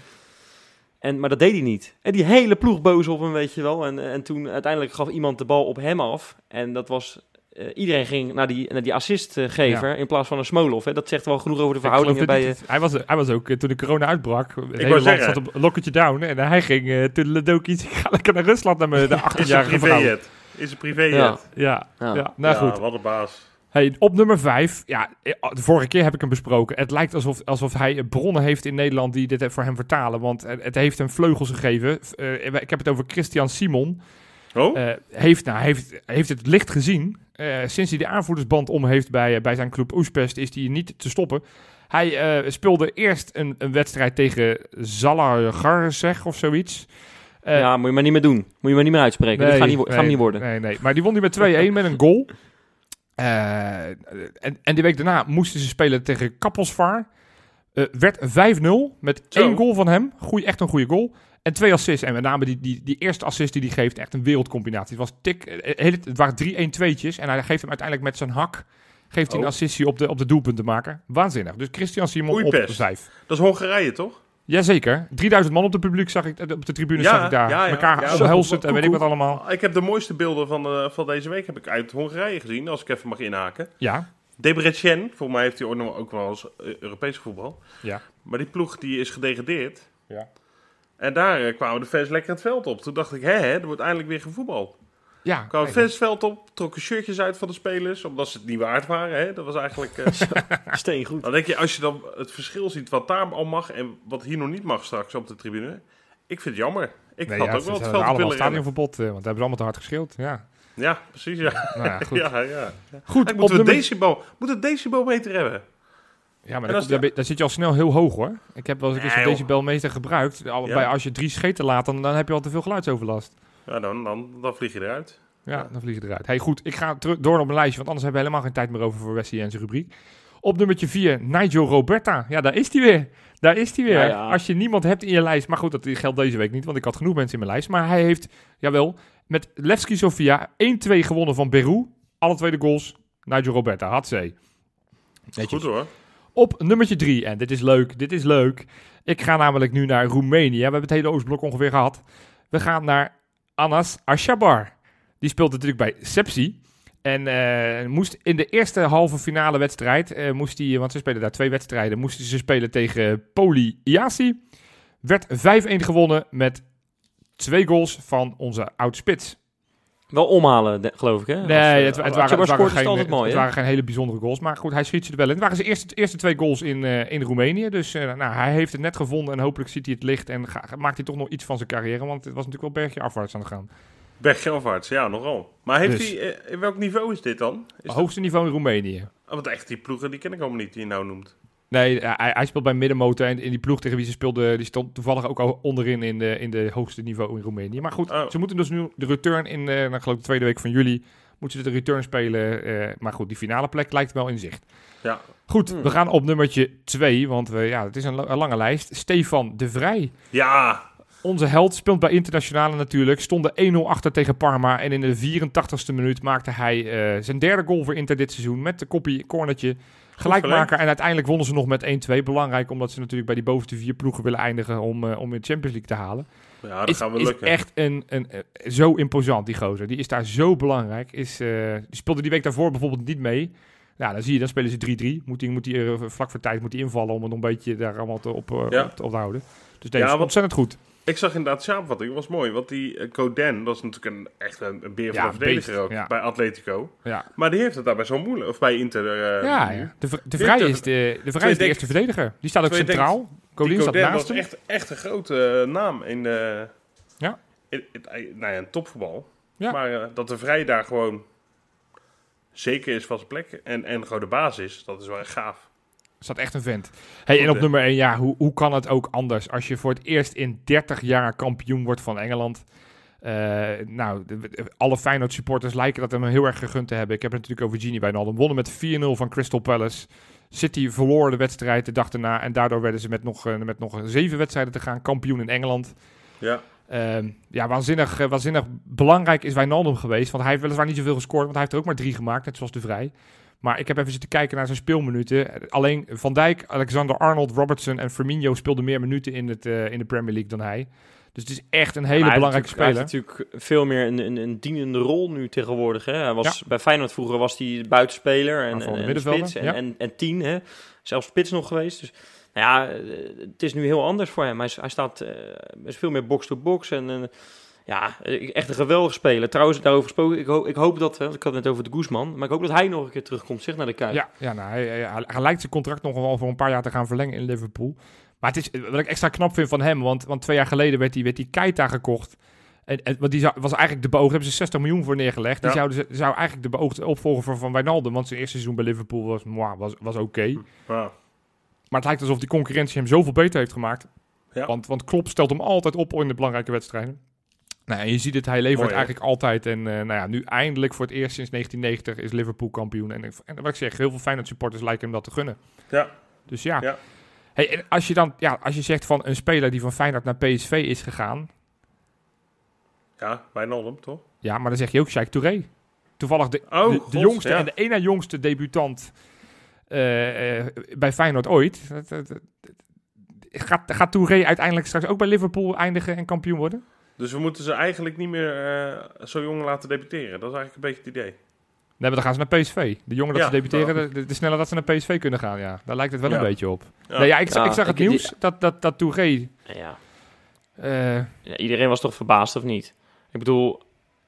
En, maar dat deed hij niet. En die hele ploeg boos op hem, weet je wel. En, en toen uiteindelijk gaf iemand de bal op hem af. En dat was... eh, iedereen ging naar die, naar die assistgever Ja. in plaats van een Smolov. Hè? Dat zegt wel genoeg over de Ik verhoudingen bij... niet. hij, was, hij was ook, eh, toen de corona uitbrak, het land zeggen. zat op een lokketje down. En hij ging uh, toen Ledoki, <laughs> ik ga lekker naar Rusland naar mijn de <laughs> Is een 18-jarige vrouw. privéjet. Is een privéjet. Ja. Ja, Ja. ja. nou Ja, goed. wat een baas. Hey, op nummer 5, ja, eh, de vorige keer heb ik hem besproken. Het lijkt alsof, alsof hij bronnen heeft in Nederland die dit voor hem vertalen. Want het, het heeft hem vleugels gegeven. Eh, ik heb het over Christian Simon. Oh? Eh, heeft, nou, heeft, heeft het licht gezien. Eh, sinds hij de aanvoerdersband om heeft bij, eh, bij zijn club Oespest is hij niet te stoppen. Hij eh, speelde eerst een, een wedstrijd tegen Zalagar of zoiets. Eh, ja, moet je maar niet meer doen. Moet je maar niet meer uitspreken. dat gaat niet, wo- gaat nee, niet worden. Nee, nee. Maar die won die met 2-1 met een goal. <laughs> Eh, en, en die week daarna moesten ze spelen tegen Kappelsvaar. Eh, werd 5-0 met Zo. één goal van hem. Goeie, echt een goede goal. En twee assists. En met name die, die, die eerste assist die hij geeft, echt een wereldcombinatie. Het, was tik, eh, het waren 3-1 tweetjes. En hij geeft hem uiteindelijk met zijn hak geeft hij een Oh. assistie op de, op de doelpunt te maken. Waanzinnig. Dus Christian Simon op Oeipest. 5. Dat is Hongarije, toch? Jazeker. 3000 man op de publiek zag ik, op de tribune zag ik daar. ja, ja. Elkaar Ja, omhelzend zo, en weet ik wat allemaal. Ik heb de mooiste beelden van, eh, van deze week heb ik uit Hongarije gezien, als ik even mag inhaken. Ja, Debrecen, volgens mij heeft hij ook wel eens eh, Europees voetbal. ja. Maar die ploeg die is gedegradeerd. Ja. En daar eh, kwamen de fans lekker het veld op. Toen dacht ik, hè, hè er wordt eindelijk weer gevoetbald. Ja, fans het veld op, trokken shirtjes uit van de spelers, omdat ze het niet waard waren. Hè? Dat was eigenlijk... eh, <laughs> Steen goed. dan denk je, als je dan het verschil ziet wat daar al mag en wat hier nog niet mag straks op de tribune. Ik vind het jammer. Ik nee, had ja, ook wel het hebben veld op allemaal willen rennen. stadionverbod, eh, want daar hebben ze allemaal te hard geschreeuwd. Ja, Ja, precies, ja. nou ja, goed. <laughs> ja, ja. goed moeten we nummer- decibel, moeten een decibelmeter hebben. Ja, maar daar, daar, zit je al snel heel hoog hoor. Ik heb wel eens een Nee, decibelmeter gebruikt. Al, Ja. bij, als je drie scheten laat, dan, dan heb je al te veel geluidsoverlast. Ja, dan, dan, dan vlieg je eruit. Ja, Ja. dan vlieg je eruit. Hey, goed, ik ga terug door op mijn lijstje, want anders hebben we helemaal geen tijd meer over voor Wesley en zijn rubriek. Op nummertje 4, Nigel Roberta. Ja, daar is hij weer. Daar is hij weer. Ja, ja. Als je niemand hebt in je lijst, maar goed, dat geldt deze week niet, want ik had genoeg mensen in mijn lijst. Maar hij heeft, jawel, met Levski Sofia 1-2 gewonnen van Peru. Alle tweede goals, Nigel Roberta, had ze. Goed hoor. Op nummertje 3, en dit is leuk, dit is leuk. Ik ga namelijk nu naar Roemenië. We hebben het hele Oostblok ongeveer gehad. We gaan naar Anas Ashabar. Die speelt natuurlijk bij Sepsi. En eh, moest in de eerste halve finale wedstrijd, eh, moest hij, want ze spelen daar twee wedstrijden, moesten ze spelen tegen Poli Iasi. Werd 5-1 gewonnen met twee goals van onze oud-spits. Wel omhalen, de- geloof ik, hè? Nee, eh, het, het, als waren, het, geen, het altijd mooi, het hè? waren geen hele bijzondere goals. Maar goed, hij schiet ze er wel in. Het waren zijn eerste, eerste twee goals in, eh, in Roemenië. Dus eh, nou, hij heeft het net gevonden en hopelijk ziet hij het licht. En ga- maakt hij toch nog iets van zijn carrière. Want het was natuurlijk wel bergje afwaarts aan het gaan. Berggelvaarts, ja, nogal. Maar heeft Dus. hij, in welk niveau is dit dan? Is dat- Hoogste niveau in Roemenië. Ah, want echt, die ploegen die ken ik allemaal niet, die je nou noemt. Nee, hij, hij speelt bij middenmotor. En in die ploeg tegen wie ze speelde, die stond toevallig ook al onderin in de, in de hoogste niveau in Roemenië. Maar goed, Oh. ze moeten dus nu de return in, eh nou, ik geloof de tweede week van juli, moeten ze de return spelen. eh, maar goed, die finale plek lijkt wel in zicht. Ja, Goed, Hmm. we gaan op nummertje 2, want we, ja, het is een, la- een lange lijst. Stefan de Vrij. ja Onze held speelt bij Internationale natuurlijk. Stonden 1-0 achter tegen Parma. En in de 84ste minuut maakte hij eh, zijn derde goal voor Inter dit seizoen. Met de koppie, cornertje. Gelijkmaker. En uiteindelijk wonnen ze nog met 1-2. Belangrijk omdat ze natuurlijk bij die bovenste vier ploegen willen eindigen om, eh, om in de Champions League te halen. ja dat is, gaan we is lukken. echt een, een, eh, zo imposant, die gozer. Die is daar zo belangrijk. Is, eh, die speelde die week daarvoor bijvoorbeeld niet mee. Nou, dan zie je, dan spelen ze 3-3. Moet hij moet die, vlak voor tijd moet hij invallen om het nog een beetje daar allemaal te, op, Ja. op, te- op te houden. Dus deze Ja, is ontzettend goed. Ik zag inderdaad de samenvatting, dat was mooi. Want die uh, Coden, dat is natuurlijk een, echt een, een beer van Ja, een verdediger ook, ja. bij Atletico. Ja, Maar die heeft het daarbij zo moeilijk, of bij Inter. eh, ja. De, de Vrij is de, de, vrij is de eerste verdediger. Die staat ook centraal. Die staat Coden naast was hem. echt, echt een grote eh, naam in, de Ja. in, in- nou ja, in topvoetbal. Ja. Maar eh, dat de Vrij daar gewoon zeker is van zijn plek en, en gewoon de basis, dat is wel echt gaaf. Staat echt een vent. Hey, en op hè? nummer 1, ja, hoe, hoe kan het ook anders? Als je voor het eerst in 30 jaar kampioen wordt van Engeland. Eh, nou, de- alle Feyenoord supporters lijken dat hem heel erg gegund te hebben. Ik heb het natuurlijk over Gini Wijnaldum. Wonnen met 4-0 van Crystal Palace. City verloor de wedstrijd de dag daarna. En daardoor werden ze met nog, eh, met nog zeven wedstrijden te gaan kampioen in Engeland. Ja, Ehm, ja, waanzinnig, eh, waanzinnig belangrijk is Wijnaldum geweest. Want hij heeft weliswaar niet zoveel gescoord, want hij heeft er ook maar drie gemaakt, net zoals de Vrij. Maar ik heb even zitten kijken naar zijn speelminuten. Alleen Van Dijk, Alexander-Arnold, Robertson en Firmino speelden meer minuten in, het, eh, in de Premier League dan hij. Dus het is echt een hele belangrijke speler. Hij heeft natuurlijk veel meer een, een, een dienende rol nu tegenwoordig. Hè? Hij was, Bij Feyenoord vroeger was hij buitenspeler en, en, en spits en, ja. en, en tien. Hè? Zelfs spits nog geweest. Dus nou ja, eh, het is nu heel anders voor hem. Hij, hij staat eh, is veel meer box-to-box. En eh, ja, echt een geweldige speler. Trouwens, daarover gesproken. Ik, hoop ik hoop dat, hè, ik had het net over de Guzman. Maar ik hoop dat hij nog een keer terugkomt, zeg naar de Kuip. Ja, ja nou, hij, hij, hij lijkt zijn contract nog wel voor een paar jaar te gaan verlengen in Liverpool. Maar het is wat ik extra knap vind van hem, want, want twee jaar geleden werd hij werd die Keita gekocht. En, en, want die zou, was eigenlijk de beoogde, hebben ze 60 miljoen voor neergelegd. Die Ja. ze- zou eigenlijk de beoogde opvolger van, van Wijnaldum, want zijn eerste seizoen bij Liverpool was, was, was oké. ja. Maar het lijkt alsof die concurrentie hem zoveel beter heeft gemaakt. Ja. Want, want Klopp stelt hem altijd op in de belangrijke wedstrijden. Nou, en je ziet het, hij levert Mooi, eigenlijk altijd. En eh, nou ja, nu eindelijk voor het eerst sinds 1990 is Liverpool kampioen. En, en wat ik zeg, heel veel Feyenoord supporters lijken hem dat te gunnen. Ja. Dus ja. Ja. Hey, en als je dan, ja, als je zegt van een speler die van Feyenoord naar PSV is gegaan. ja, Wijnaldum, toch? Ja, maar dan zeg je ook Sheikh Touré. Toevallig de, Oh, de, de God, jongste ja. en de ene jongste debutant eh, eh, bij Feyenoord ooit. Dat- dat- dat- Gaat, gaat Touré uiteindelijk straks ook bij Liverpool eindigen en kampioen worden? Dus we moeten ze eigenlijk niet meer eh, zo jong laten debuteren. Dat is eigenlijk een beetje het idee. Nee, maar dan gaan ze naar PSV. De jongen dat Ja, ze debuteren, nou. de, de, de sneller dat ze naar PSV kunnen gaan. Ja, daar lijkt het wel Ja. een beetje op. Ja. Nee, ja, ik, Ja, ik zag het ik- nieuws dat, dat, dat Touré... Ja. eh, Ja, iedereen was toch verbaasd, of niet? Ik bedoel,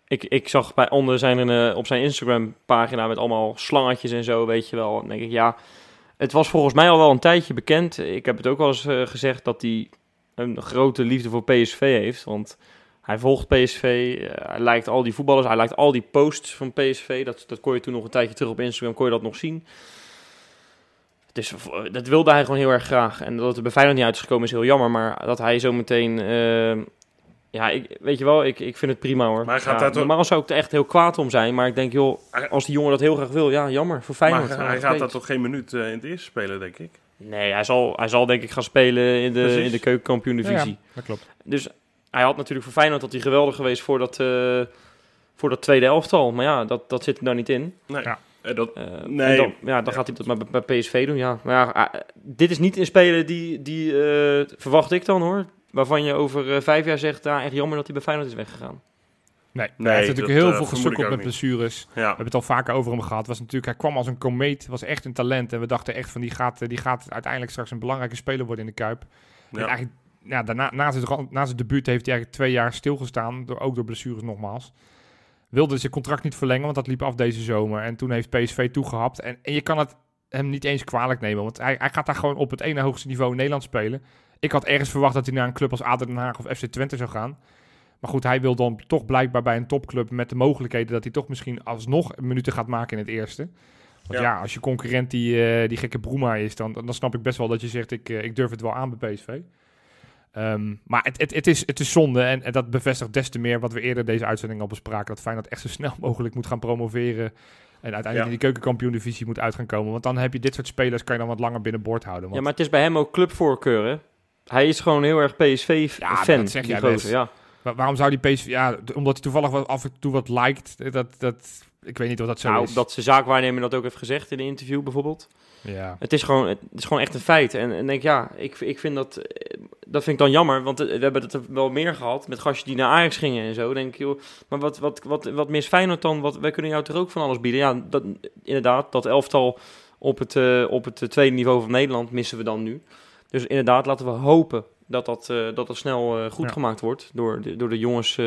ik, ik zag bij onder zijn, eh, op zijn Instagram-pagina met allemaal slangetjes en zo, weet je wel. Dan denk ik, ja, het was volgens mij al wel een tijdje bekend. Ik heb het ook wel eens gezegd dat hij een grote liefde voor PSV heeft. Want hij volgt PSV, eh, hij lijkt al die voetballers, hij lijkt al die posts van PSV. Dat, dat kon je toen nog een tijdje terug op Instagram, kon je dat nog zien. Dus dat wilde hij gewoon heel erg graag. En dat het er bij Feyenoord niet uitgekomen is heel jammer. Maar dat hij zo meteen... eh, ja, ik, weet je wel, ik, ik vind het prima hoor. Maar hij gaat ja, toch- Normaal zou ik er echt heel kwaad om zijn. Maar ik denk, joh, als die jongen dat heel graag wil... Ja, jammer, voor Feyenoord. maar hij gaat daar toch geen minuut eh, in het eerste spelen, denk ik. Nee, hij zal, hij zal denk ik gaan spelen in de, Precies. in de keukenkampioen-divisie. ja, dat klopt. Dus hij had natuurlijk voor Feyenoord dat hij geweldig geweest voor dat, eh, voor dat tweede elftal. Maar ja, dat, dat zit er nou niet in. Nee. Ja. Eh, dat, Eh, Nee. Dan, ja, dan gaat hij dat maar bij, PSV doen, ja. Maar ja, dit is niet een speler die, die eh, verwacht ik dan hoor. Waarvan je over vijf jaar zegt, ja, echt jammer dat hij bij Feyenoord is weggegaan. Nee, Nee, hij heeft natuurlijk dat, heel veel gesukkeld met blessures. We ja. hebben het al vaker over hem gehad. Was natuurlijk, hij kwam als een komeet, was echt een talent. En we dachten echt van, die gaat, die gaat uiteindelijk straks een belangrijke speler worden in de Kuip. En Ja. eigenlijk, ja, daarna, na, zijn, na zijn debuut heeft hij eigenlijk twee jaar stilgestaan. Door, ook door blessures nogmaals. Wilde zijn contract niet verlengen, want dat liep af deze zomer. En toen heeft PSV toegehapt. En, en je kan het hem niet eens kwalijk nemen. Want hij, hij gaat daar gewoon op het ene hoogste niveau in Nederland spelen. Ik had ergens verwacht dat hij naar een club als ADO Den Haag of FC Twente zou gaan. Maar goed, hij wil dan toch blijkbaar bij een topclub met de mogelijkheden dat hij toch misschien alsnog minuten gaat maken in het eerste. Want ja, Ja. als je concurrent die, eh, die gekke Broema is, dan, dan snap ik best wel dat je zegt, ik, eh, ik durf het wel aan bij PSV. Ehm, maar het, het, het, is, het is zonde en, en dat bevestigt des te meer wat we eerder deze uitzending al bespraken. Dat Feyenoord echt zo snel <laughs> mogelijk moet gaan promoveren. En uiteindelijk Ja. in die keukenkampioen-divisie moet uit gaan komen. Want dan heb je dit soort spelers, kan je dan wat langer binnenboord houden. Want Ja, maar het is bij hem ook clubvoorkeur, hè? Hij is gewoon heel erg Ja, PSV-fan. dat zeg jij best. Ja. wa- waarom zou die PSV... Ja, omdat hij toevallig wat, af en toe wat liked. Dat, dat, ik weet niet of dat zo Nou, is. dat zijn zaakwaarnemer dat ook heeft gezegd in een interview bijvoorbeeld. Ja. Het is gewoon, het is gewoon echt een feit. En, en denk ja, ik, ik vind dat, eh, dat vind ik dan jammer, want eh, we hebben het wel meer gehad met gastjes die naar Ajax gingen en zo. Denk ik, joh, maar wat, wat, wat, wat mis Feyenoord dan? Wat, wij kunnen jou toch ook van alles bieden? Ja, dat, inderdaad, dat elftal op het, eh, op het tweede niveau van Nederland missen we dan nu. Dus inderdaad, laten we hopen dat dat, dat, dat snel goed Ja. gemaakt wordt door de, door de jongens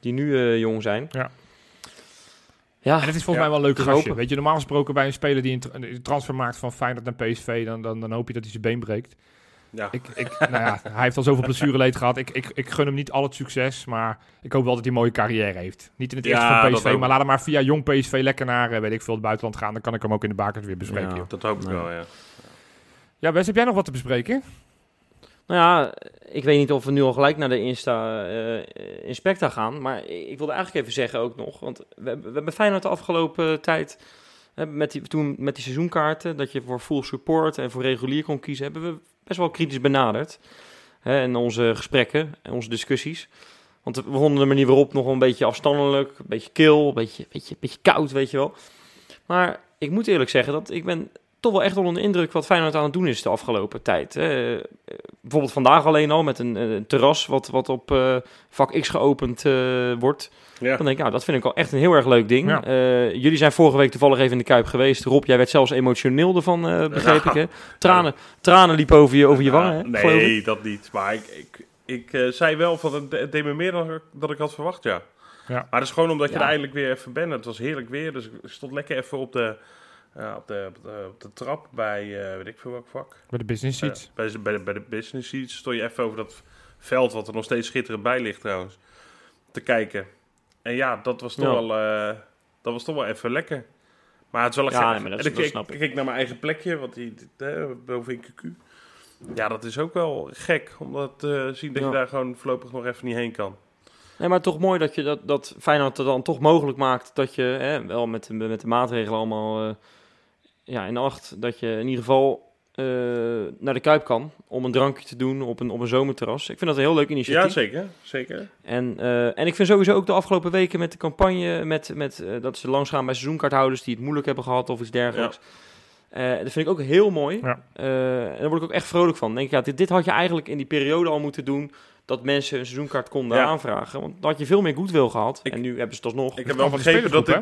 die nu jong zijn. Ja. Ja, En het is volgens Ja, mij wel een leuke ik gastje. Weet je, normaal gesproken bij een speler die een, tra- een transfer maakt van Feyenoord naar PSV, dan, dan, dan hoop je dat hij zijn been breekt. Ja. Ik, ik, <laughs> nou ja, hij heeft al zoveel blessureleed gehad. Ik, ik, ik gun hem niet al het succes, maar ik hoop wel dat hij een mooie carrière heeft. Niet in het eerste Ja, van PSV, maar laat hem maar via jong PSV lekker naar, eh, weet ik veel, het buitenland gaan. Dan kan ik hem ook in de bakers weer bespreken. Ja. Dat hoop ik wel, ja. Ja, Wes, heb jij nog wat te bespreken? Nou ja, ik weet niet of we nu al gelijk naar de Insta eh, Inspecta gaan. Maar ik wilde eigenlijk even zeggen ook nog. Want we, hebben- we hebben Feyenoord de afgelopen tijd... Met die, toen met die seizoenkaarten, dat je voor full support en voor regulier kon kiezen, hebben we best wel kritisch benaderd. Hè, in onze gesprekken en onze discussies. Want we vonden de manier waarop nog een beetje afstandelijk, een beetje kil, een beetje, beetje, beetje koud, weet je wel. Maar ik moet eerlijk zeggen dat ik ben toch wel echt onder de indruk wat Feyenoord aan het doen is de afgelopen tijd. hè. Eh, bijvoorbeeld vandaag alleen al met een, een terras wat, wat op eh, vak X geopend eh, wordt. Ja. Dan denk ik, nou, dat vind ik al echt een heel erg leuk ding. Ja. Eh, jullie zijn vorige week toevallig even in de Kuip geweest. Rob, jij werd zelfs emotioneel ervan, eh, begreep Ja. ik. Hè? <laughs> Tranen, tranen liepen over je, over je Ja, wangen, hè. Nee, dat niet. Maar ik, ik, ik eh, zei wel van het, deed me meer dan ik- dat ik had verwacht, ja. Ja. Maar dat is gewoon omdat je Ja. er eindelijk weer even bent. Het was heerlijk weer, dus ik stond lekker even op de, ja, op de, op de, op de trap bij, eh, weet ik veel welk vak. Bij de business seats. Eh, bij, de- bij, de, bij de business seats stond je even over dat veld, wat er nog steeds schitterend bij ligt trouwens, te kijken. En ja, dat was toch, Ja. wel, eh, dat was toch wel even lekker. Maar het is wel een Ja, gek- nee, maar dat- en ik, dat ik, snap ik. keek naar mijn eigen plekje, want die, die, eh, boven in QQ. Ja, dat is ook wel gek, om dat te zien dat Ja. je daar gewoon voorlopig nog even niet heen kan. Nee, maar toch mooi dat je dat, dat Feyenoord er dan toch mogelijk maakt dat je, hè, wel met, de- met de maatregelen allemaal eh, ja, in acht, dat je in ieder geval eh, naar de Kuip kan om een drankje te doen op een, op een zomerterras. Ik vind dat een heel leuk initiatief. Ja, zeker. zeker. En, eh, en ik vind sowieso ook de afgelopen weken met de campagne, met, met, eh, dat ze langsgaan bij seizoenkaarthouders die het moeilijk hebben gehad of iets dergelijks. Eh, dat vind ik ook heel mooi. Ja. Eh, en daar word ik ook echt vrolijk van. Dan denk ik, ja, dit, dit had je eigenlijk in die periode al moeten doen, dat mensen een seizoenkaart konden Ja. aanvragen. Want dan had je veel meer goodwill gehad. Ik- en nu hebben ze het alsnog. Ik heb wel van de begrepen dat dit...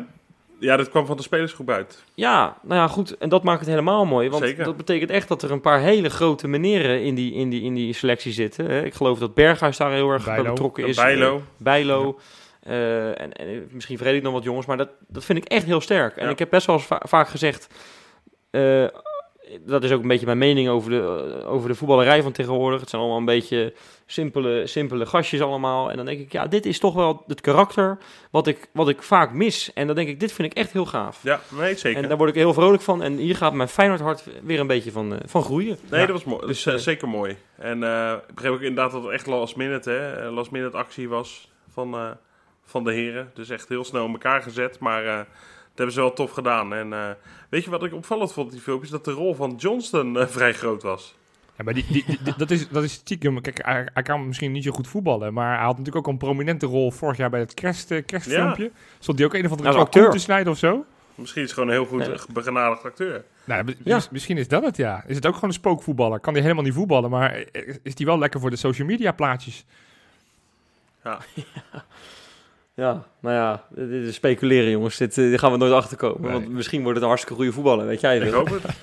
Ja, dat kwam van de spelersgroep uit. Ja, nou ja, goed. En dat maakt het helemaal mooi. Want Zeker. dat betekent echt dat er een paar hele grote meneren in die, in die, in die selectie zitten. hè. Ik geloof dat Berghuis daar heel erg Bijlo. betrokken is. Bijlo. Bijlo. eh, en, en misschien vergeet ik nog wat jongens, maar dat, dat vind ik echt heel sterk. En Ja. ik heb best wel va- vaak gezegd, eh, dat is ook een beetje mijn mening over de, over de voetballerij van tegenwoordig. Het zijn allemaal een beetje simpele, simpele gastjes allemaal. En dan denk ik, ja, dit is toch wel het karakter wat ik, wat ik vaak mis. En dan denk ik, dit vind ik echt heel gaaf. Ja, nee, zeker. En daar word ik heel vrolijk van. En hier gaat mijn Feyenoord hart weer een beetje van, eh, van groeien. Nee, Ja. dat was mooi. Dat Dus, is eh, eh, zeker mooi. En ik begreep ook inderdaad dat het echt last minute, hè, last minute actie was van, van de heren. Dus echt heel snel in elkaar gezet. Maar hebben ze wel tof gedaan. En eh, weet je wat ik opvallend vond in die filmpjes? Dat de rol van Johnston eh, vrij groot was. Ja, maar die, die, die- die- dat, is, dat is stiekem. Kijk, hij, hij kan misschien niet zo goed voetballen. Maar hij had natuurlijk ook een prominente rol vorig jaar bij het kerst, eh, kerstfilmpje. Stond hij ook een of andere acteur. te snijden of zo? Misschien is het gewoon een heel goed Ja. begenadigd acteur. Nou, Ja. mis- misschien is dat het, ja. Is het ook gewoon een spookvoetballer? Kan hij helemaal niet voetballen, maar is die wel lekker voor de social media plaatjes? Ja, <laughs> nou ja, dit is speculeren jongens. Dit, eh, dit gaan we nooit achterkomen. Nee. Want misschien wordt het een hartstikke goede voetballer, weet jij Ik hoop het. <laughs>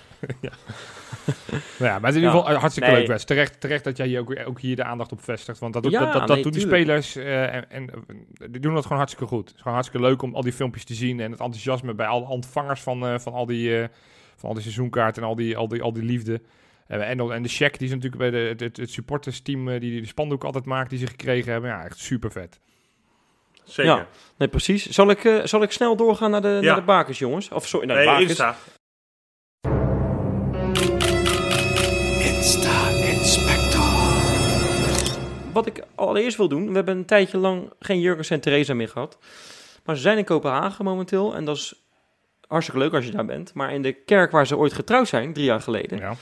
Nou ja, maar het is in ieder Ja. geval hartstikke Nee. leuk, Wes. Terecht, terecht dat jij hier ook, ook hier de aandacht op vestigt. Want dat, doet- Ja, dat, dat, dat nee, doen die spelers eh, en, en eh, die doen dat gewoon hartstikke goed. Het is gewoon hartstikke leuk om al die filmpjes te zien en het enthousiasme bij alle ontvangers van, eh, van, al, die, eh, van al die seizoenkaarten en al die, al die, al die liefde. En, en de check die ze natuurlijk bij de, het, het, supportersteam, eh, die de spandoek altijd maakt, die ze gekregen hebben. Ja, echt super vet. Zeker. Ja. Nee, precies. Zal ik, eh, zal ik snel doorgaan naar de, Ja. naar de bakers, jongens? Of sorry, naar de nee, bakers. Insta. Wat ik allereerst wil doen, we hebben een tijdje lang geen Jurgens en Theresa meer gehad. Maar ze zijn in Kopenhagen momenteel en dat is hartstikke leuk als je daar bent. Maar in de kerk waar ze ooit getrouwd zijn, drie jaar geleden, Ja.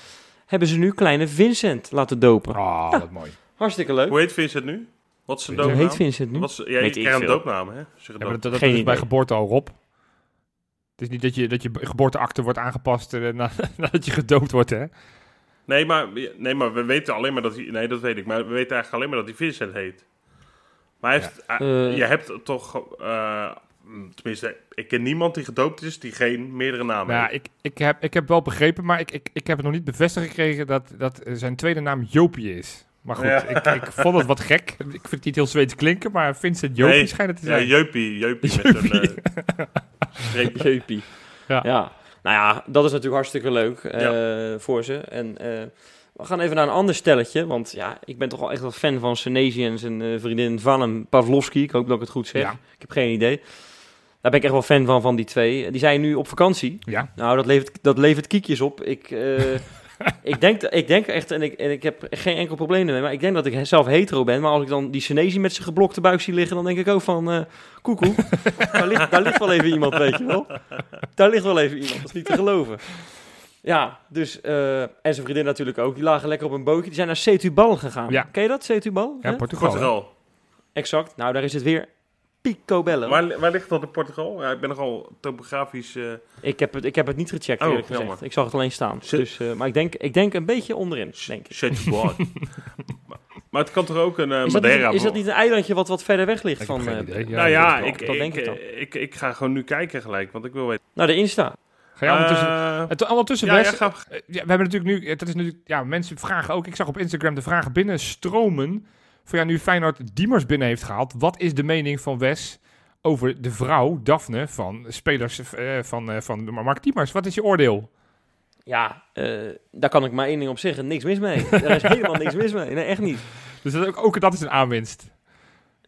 hebben ze nu kleine Vincent laten dopen. Ah, wat mooi. Hartstikke leuk. Hoe heet Vincent nu? Wat is zijn Hoe heet Vincent nu? Wat is, ja, Weet je krijgt een doopnaam, hè? Ja, dat, dat Geen is bij idee. geboorte al, Rob. Het is niet dat je, dat je geboorteakte wordt aangepast eh, <laughs> na- nadat je gedoopt wordt, hè? Nee, maar, nee, maar we weten alleen maar dat hij... Nee, dat weet ik. Maar we weten eigenlijk alleen maar dat hij Vincent heet. Maar hij heeft, hij- Eh. je hebt toch... eh, tenminste, ik ken niemand die gedoopt is die geen meerdere namen Nou ja, heeft. ik, ik, heb, ik heb wel begrepen, maar ik, ik, ik heb het nog niet bevestigd gekregen dat, dat zijn tweede naam Jopie is. Maar goed, Ja. ik, ik vond het wat gek. Ik vind het niet heel Zweeds klinken, maar Vincent Joopie Nee, schijnt het te Ja, zijn. Jeupie. Jeupie met een eh, streep. Jeupie. Ja. Ja. Nou ja, dat is natuurlijk hartstikke leuk eh, voor ze. En eh, we gaan even naar een ander stelletje. Want ja, ik ben toch wel echt wel fan van Senezi en zijn eh, vriendin Vanem Pavlovski. Ik hoop dat ik het goed zeg. Ja. Ik heb geen idee. Daar ben ik echt wel fan van, van die twee. Die zijn nu op vakantie. Ja. Nou, dat levert, dat levert kiekjes op. Ik, eh, <laughs> <laughs> ik, denk, ik denk echt, en ik, en ik heb geen enkel probleem ermee, maar ik denk dat ik zelf hetero ben. Maar als ik dan die Senezi met zijn geblokte buik zie liggen, dan denk ik ook van, eh koekoe, <laughs> daar, ligt, daar ligt wel even iemand, weet je wel. Daar ligt wel even iemand, dat is niet te geloven. Ja, dus, eh, en zijn vriendin natuurlijk ook, die lagen lekker op een bootje. Die zijn naar Setubal gegaan. Ja. Ken je dat, Setubal? Ja? Portugal. Portugal. Exact. Nou, daar is het weer picobello. Waar, waar ligt dat in Portugal? Ja, ik ben nogal topografisch... eh, Ik heb, het, ik heb het niet gecheckt, Oh, eerlijk gezegd. jammer. Ik zag het alleen staan. Zit- Dus, eh, maar ik denk, ik denk een beetje onderin, denk ik. <laughs> Maar, maar het kan toch ook een eh, Is dat, niet, Madeira... is dat niet een eilandje wat wat verder weg ligt Ik van... eh, idee. nou ja, dat- ik, dat ik, denk ik dan. ik, ik, ga gewoon nu kijken gelijk, want ik wil weten. Nou, de Insta. Ga jij ondertussen... Eh, Het, ondertussen, ja, ja, ga, ja, we hebben natuurlijk nu, dat is natuurlijk, ja, mensen vragen ook, ik zag op Instagram de vragen binnenstromen, voor ja, nu Feyenoord Diemers binnen heeft gehaald, wat is de mening van Wes over de vrouw, Daphne, van spelers eh, van, eh, van Mark Diemers? Wat is je oordeel? Ja, eh, daar kan ik maar één ding op zeggen. Niks mis mee. er is helemaal niks mis mee. Nee, echt niet. Dus dat, ook, ook dat is een aanwinst.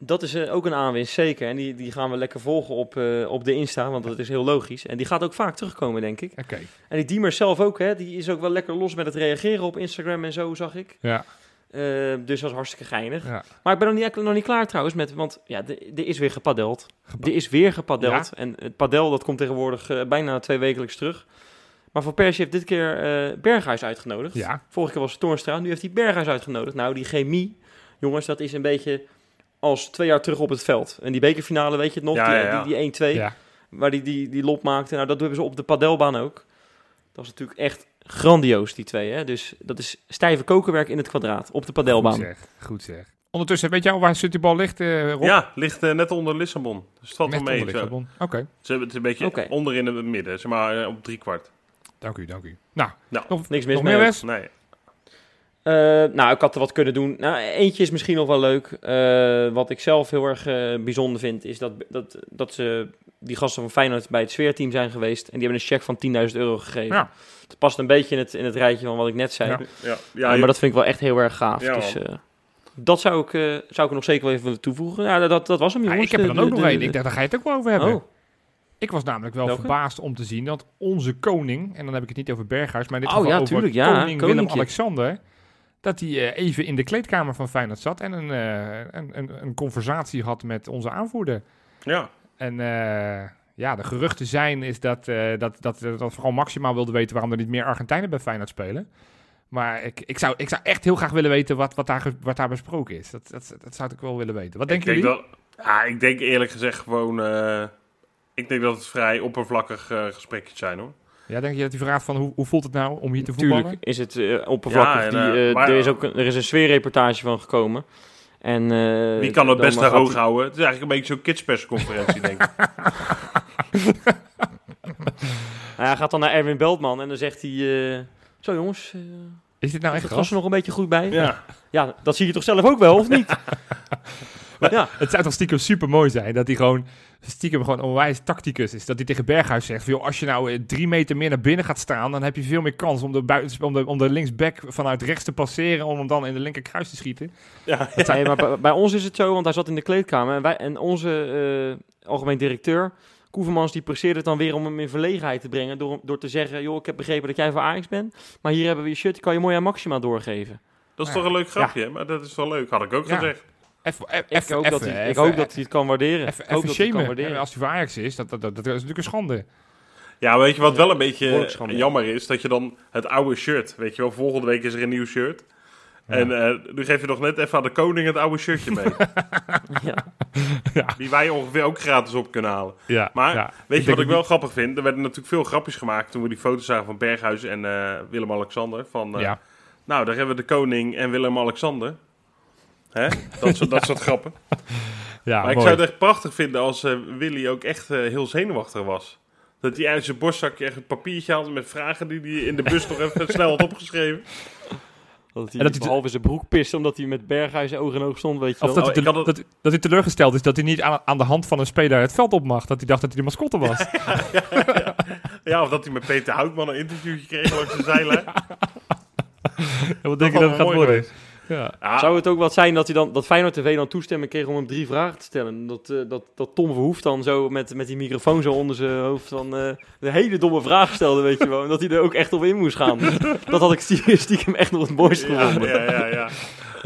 Dat is ook een aanwinst, zeker. En die, die gaan we lekker volgen op, op de Insta, want dat is heel logisch. En die gaat ook vaak terugkomen, denk ik. Oké, En die Diemers zelf ook, hè. Die is ook wel lekker los met het reageren op Instagram en zo, zag ik. ja, Eh, dus dat is hartstikke geinig. ja. Maar ik ben nog niet, nog niet klaar trouwens met, want ja, de- er is weer gepadeld. Er is weer gepadeld. En het padel, dat komt tegenwoordig eh, bijna twee wekelijks terug. Maar Van Persie heeft dit keer eh, Berghuis uitgenodigd. ja. Vorige keer was het Toornstra, nu heeft hij Berghuis uitgenodigd. Nou, die chemie, jongens, dat is een beetje als twee jaar terug op het veld. En die bekerfinale, weet je het nog? Ja, die die, die 1-2, ja. waar die, die die lop maakte. Nou, dat hebben ze op de padelbaan ook. Dat was natuurlijk echt grandioos, die twee. Hè? Dus dat is stijve kokenwerk in het kwadraat, op de Goed padelbaan. zeg, goed zeg. Ondertussen, weet jij al waar Suttibal ligt, eh Rob? ja, ligt eh, net onder Lissabon. Dus het valt Net mee. onder zo. Lissabon. Oké, Ze hebben het een beetje Oké. onder in het midden, zeg maar eh, op drie kwart. dank u, dank u. Nou, Nou, nog, Niks mis nog mee. meer Wes? Nee. Eh, nou, ik had er wat kunnen doen. Nou, eentje is misschien nog wel leuk. Eh, wat ik zelf heel erg eh, bijzonder vind, is dat, dat, dat ze die gasten van Feyenoord bij het sfeerteam zijn geweest. En die hebben een cheque van 10.000 euro gegeven. Ja. Het past een beetje in het, in het rijtje van wat ik net zei. Ja. Ja, Ja, maar dat vind ik wel echt heel erg gaaf. Ja, dus, eh, dat zou ik, eh, zou ik nog zeker wel even willen toevoegen. Ja, dat, dat was hem, jongens. ik heb er dan ook de- nog één. Ik dacht, daar ga je het ook wel over hebben. Oh, Ik was namelijk wel Welke? verbaasd om te zien dat onze koning, en dan heb ik het niet over Berghuis, maar dit Oh, geval ja, over tuurlijk, ja, koning koninkje. Willem-Alexander, dat hij eh, even in de kleedkamer van Feyenoord zat en een, eh, een, een, een conversatie had met onze aanvoerder. ja. En eh, ja, de geruchten zijn is dat, dat, dat, dat vooral Maxima wilde weten waarom er niet meer Argentijnen bij Feyenoord spelen. Maar ik, ik, zou, ik zou echt heel graag willen weten wat, wat, daar, wat daar besproken is. Dat, dat, dat zou ik wel willen weten. Wat denken ik denk jullie? dat, ja, ik denk eerlijk gezegd gewoon... ik denk dat het vrij oppervlakkig eh gesprekjes zijn hoor. Ja, denk je dat hij vraagt van hoe, hoe voelt het nou om hier te voetballen? tuurlijk is het eh, oppervlakkig. Ja, en, die, eh, eh, maar- er, is ook een, er is een sfeerreportage van gekomen. En, eh, Wie kan het beste gaat hoog houden? Het is eigenlijk een beetje zo'n kidspersconferentie denk ik. Nou, <laughs> <laughs> hij gaat dan naar Erwin Beltman en dan zegt hij... eh, zo jongens, Is dit nou echt het gas er nog een beetje goed bij? Ja. Ja, dat zie je toch zelf ook wel, of niet? <laughs> ja, Het zou toch stiekem super mooi zijn dat hij gewoon stiekem gewoon een onwijs tacticus is. Dat hij tegen Berghuis zegt: joh, als je nou eh, drie meter meer naar binnen gaat staan, dan heb je veel meer kans om de, buiten, om de, om de linksback vanuit rechts te passeren. Om hem dan in de linkerkruis te schieten. Ja, Nee, maar bij, bij ons is het zo, want hij zat in de kleedkamer. En, wij, en onze eh, algemeen directeur, Koevermans, die presteerde het dan weer om hem in verlegenheid te brengen. Door, door te zeggen, joh, ik heb begrepen dat jij voor Ajax bent. Maar hier hebben we je shirt, die kan je mooi aan Maxima doorgeven. Dat is Ja. toch een leuk grapje, maar dat is wel leuk. Had ik ook Ja. gezegd. Even, Ik, even, hoop, dat even, hij, ik even- hoop dat hij het kan waarderen. Even, ik hoop even dat hij het kan waarderen. Als hij voor Ajax is, dat, dat, dat, dat is natuurlijk een schande. Ja, weet je wat wel een beetje jammer is? Dat je dan het oude shirt, weet je wel, volgende week is er een nieuw shirt. Ja. En eh, nu geef je nog net even aan de koning het oude shirtje mee. <laughs> Ja. die wij ongeveer ook gratis op kunnen halen. Ja, Maar ja. Weet je wat ik wel grappig vind? Er werden natuurlijk veel grapjes gemaakt toen we die foto's zagen van Berghuis en eh, Willem-Alexander. Van, eh, Ja. nou, daar hebben we de koning en Willem-Alexander. Hè? Dat, soort, dat soort grappen. <laughs> ja, maar ik zou het echt prachtig vinden als eh, Willy ook echt eh, heel zenuwachtig was. Dat hij uit zijn borstzakje echt een papiertje had met vragen die hij in de bus nog even snel had opgeschreven. Dat hij En dat hij- behalve zijn broek piste omdat hij met Berghuis oog in oog stond, weet je Of wel. dat, Oh, hij had het- dat, dat hij teleurgesteld is dat hij niet aan, aan de hand van een speler het veld op mag. Dat hij dacht dat hij de mascotte was. <laughs> Ja, of dat hij met Peter Houtman een interviewtje kreeg langs de zeilen. En <laughs> wat denk je dat het gaat mooi worden? geweest. Ja. Ja, Zou het ook wat zijn dat, hij dan, dat Feyenoord TV dan toestemming kreeg om hem drie vragen te stellen? Dat, eh, dat, dat Tom Verhoef dan zo met, met die microfoon zo onder zijn hoofd dan eh een hele domme vraag stelde, weet je wel. En dat hij er ook echt op in moest gaan. <laughs> dat had ik stie- stiekem echt nog het mooiste gevonden. ja, ja, ja. Ja.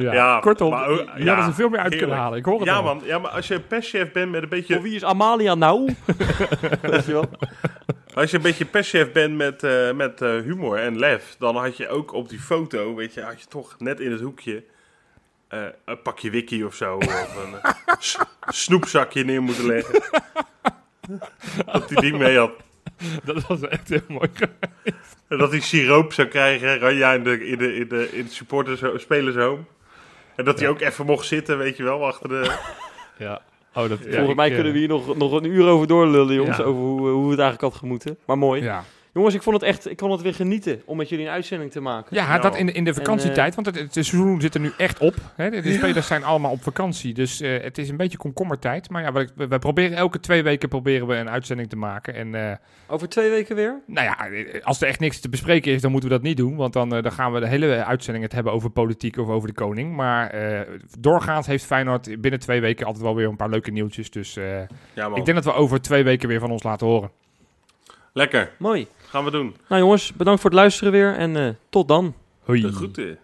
Ja, Kortom, maar hier ja, hadden ze veel meer uit kunnen halen. Ik hoor het Ja, al. man. Ja, maar als je een perschef bent met een beetje... Voor wie is Amalia nou? <laughs> weet je wel. Als je een beetje perschef bent met, eh, met eh, humor en lef, dan had je ook op die foto, weet je, had je toch net in het hoekje eh, een pakje wiki of zo, of een snoepzakje neer moeten leggen. <laughs> dat hij die mee had. Dat was echt heel mooi. En dat hij siroop zou krijgen, Ranja in de, in de, in de, in de supporters, spelers home. En dat hij ook even mocht zitten, weet je wel, achter de... <laughs> Ja. Oh, dat, ja, Volgens mij eh, kunnen we hier nog, nog een uur over doorlullen, jongens. Ja. Over hoe, hoe het eigenlijk had gemoeten. Maar mooi. Ja, Jongens, ik vond het echt, ik kon het weer genieten om met jullie een uitzending te maken. ja Nou. dat in de, in de vakantietijd, want het, het seizoen zit er nu echt op. Hè? De, de spelers zijn allemaal op vakantie, dus eh, het is een beetje komkommertijd. Maar ja, we, we- we proberen elke twee weken proberen we een uitzending te maken. En eh, Over twee weken weer? nou ja, eh, als er echt niks te bespreken is, dan moeten we dat niet doen. Want dan, eh, dan gaan we de hele uitzending het hebben over politiek of over de koning. Maar eh, doorgaans heeft Feyenoord binnen twee weken altijd wel weer een paar leuke nieuwtjes. Dus eh, Ja, ik denk dat we over twee weken weer van ons laten horen. Lekker. Mooi. Gaan we doen. Nou jongens, bedankt voor het luisteren weer en eh, tot dan. Hoi. De groeten.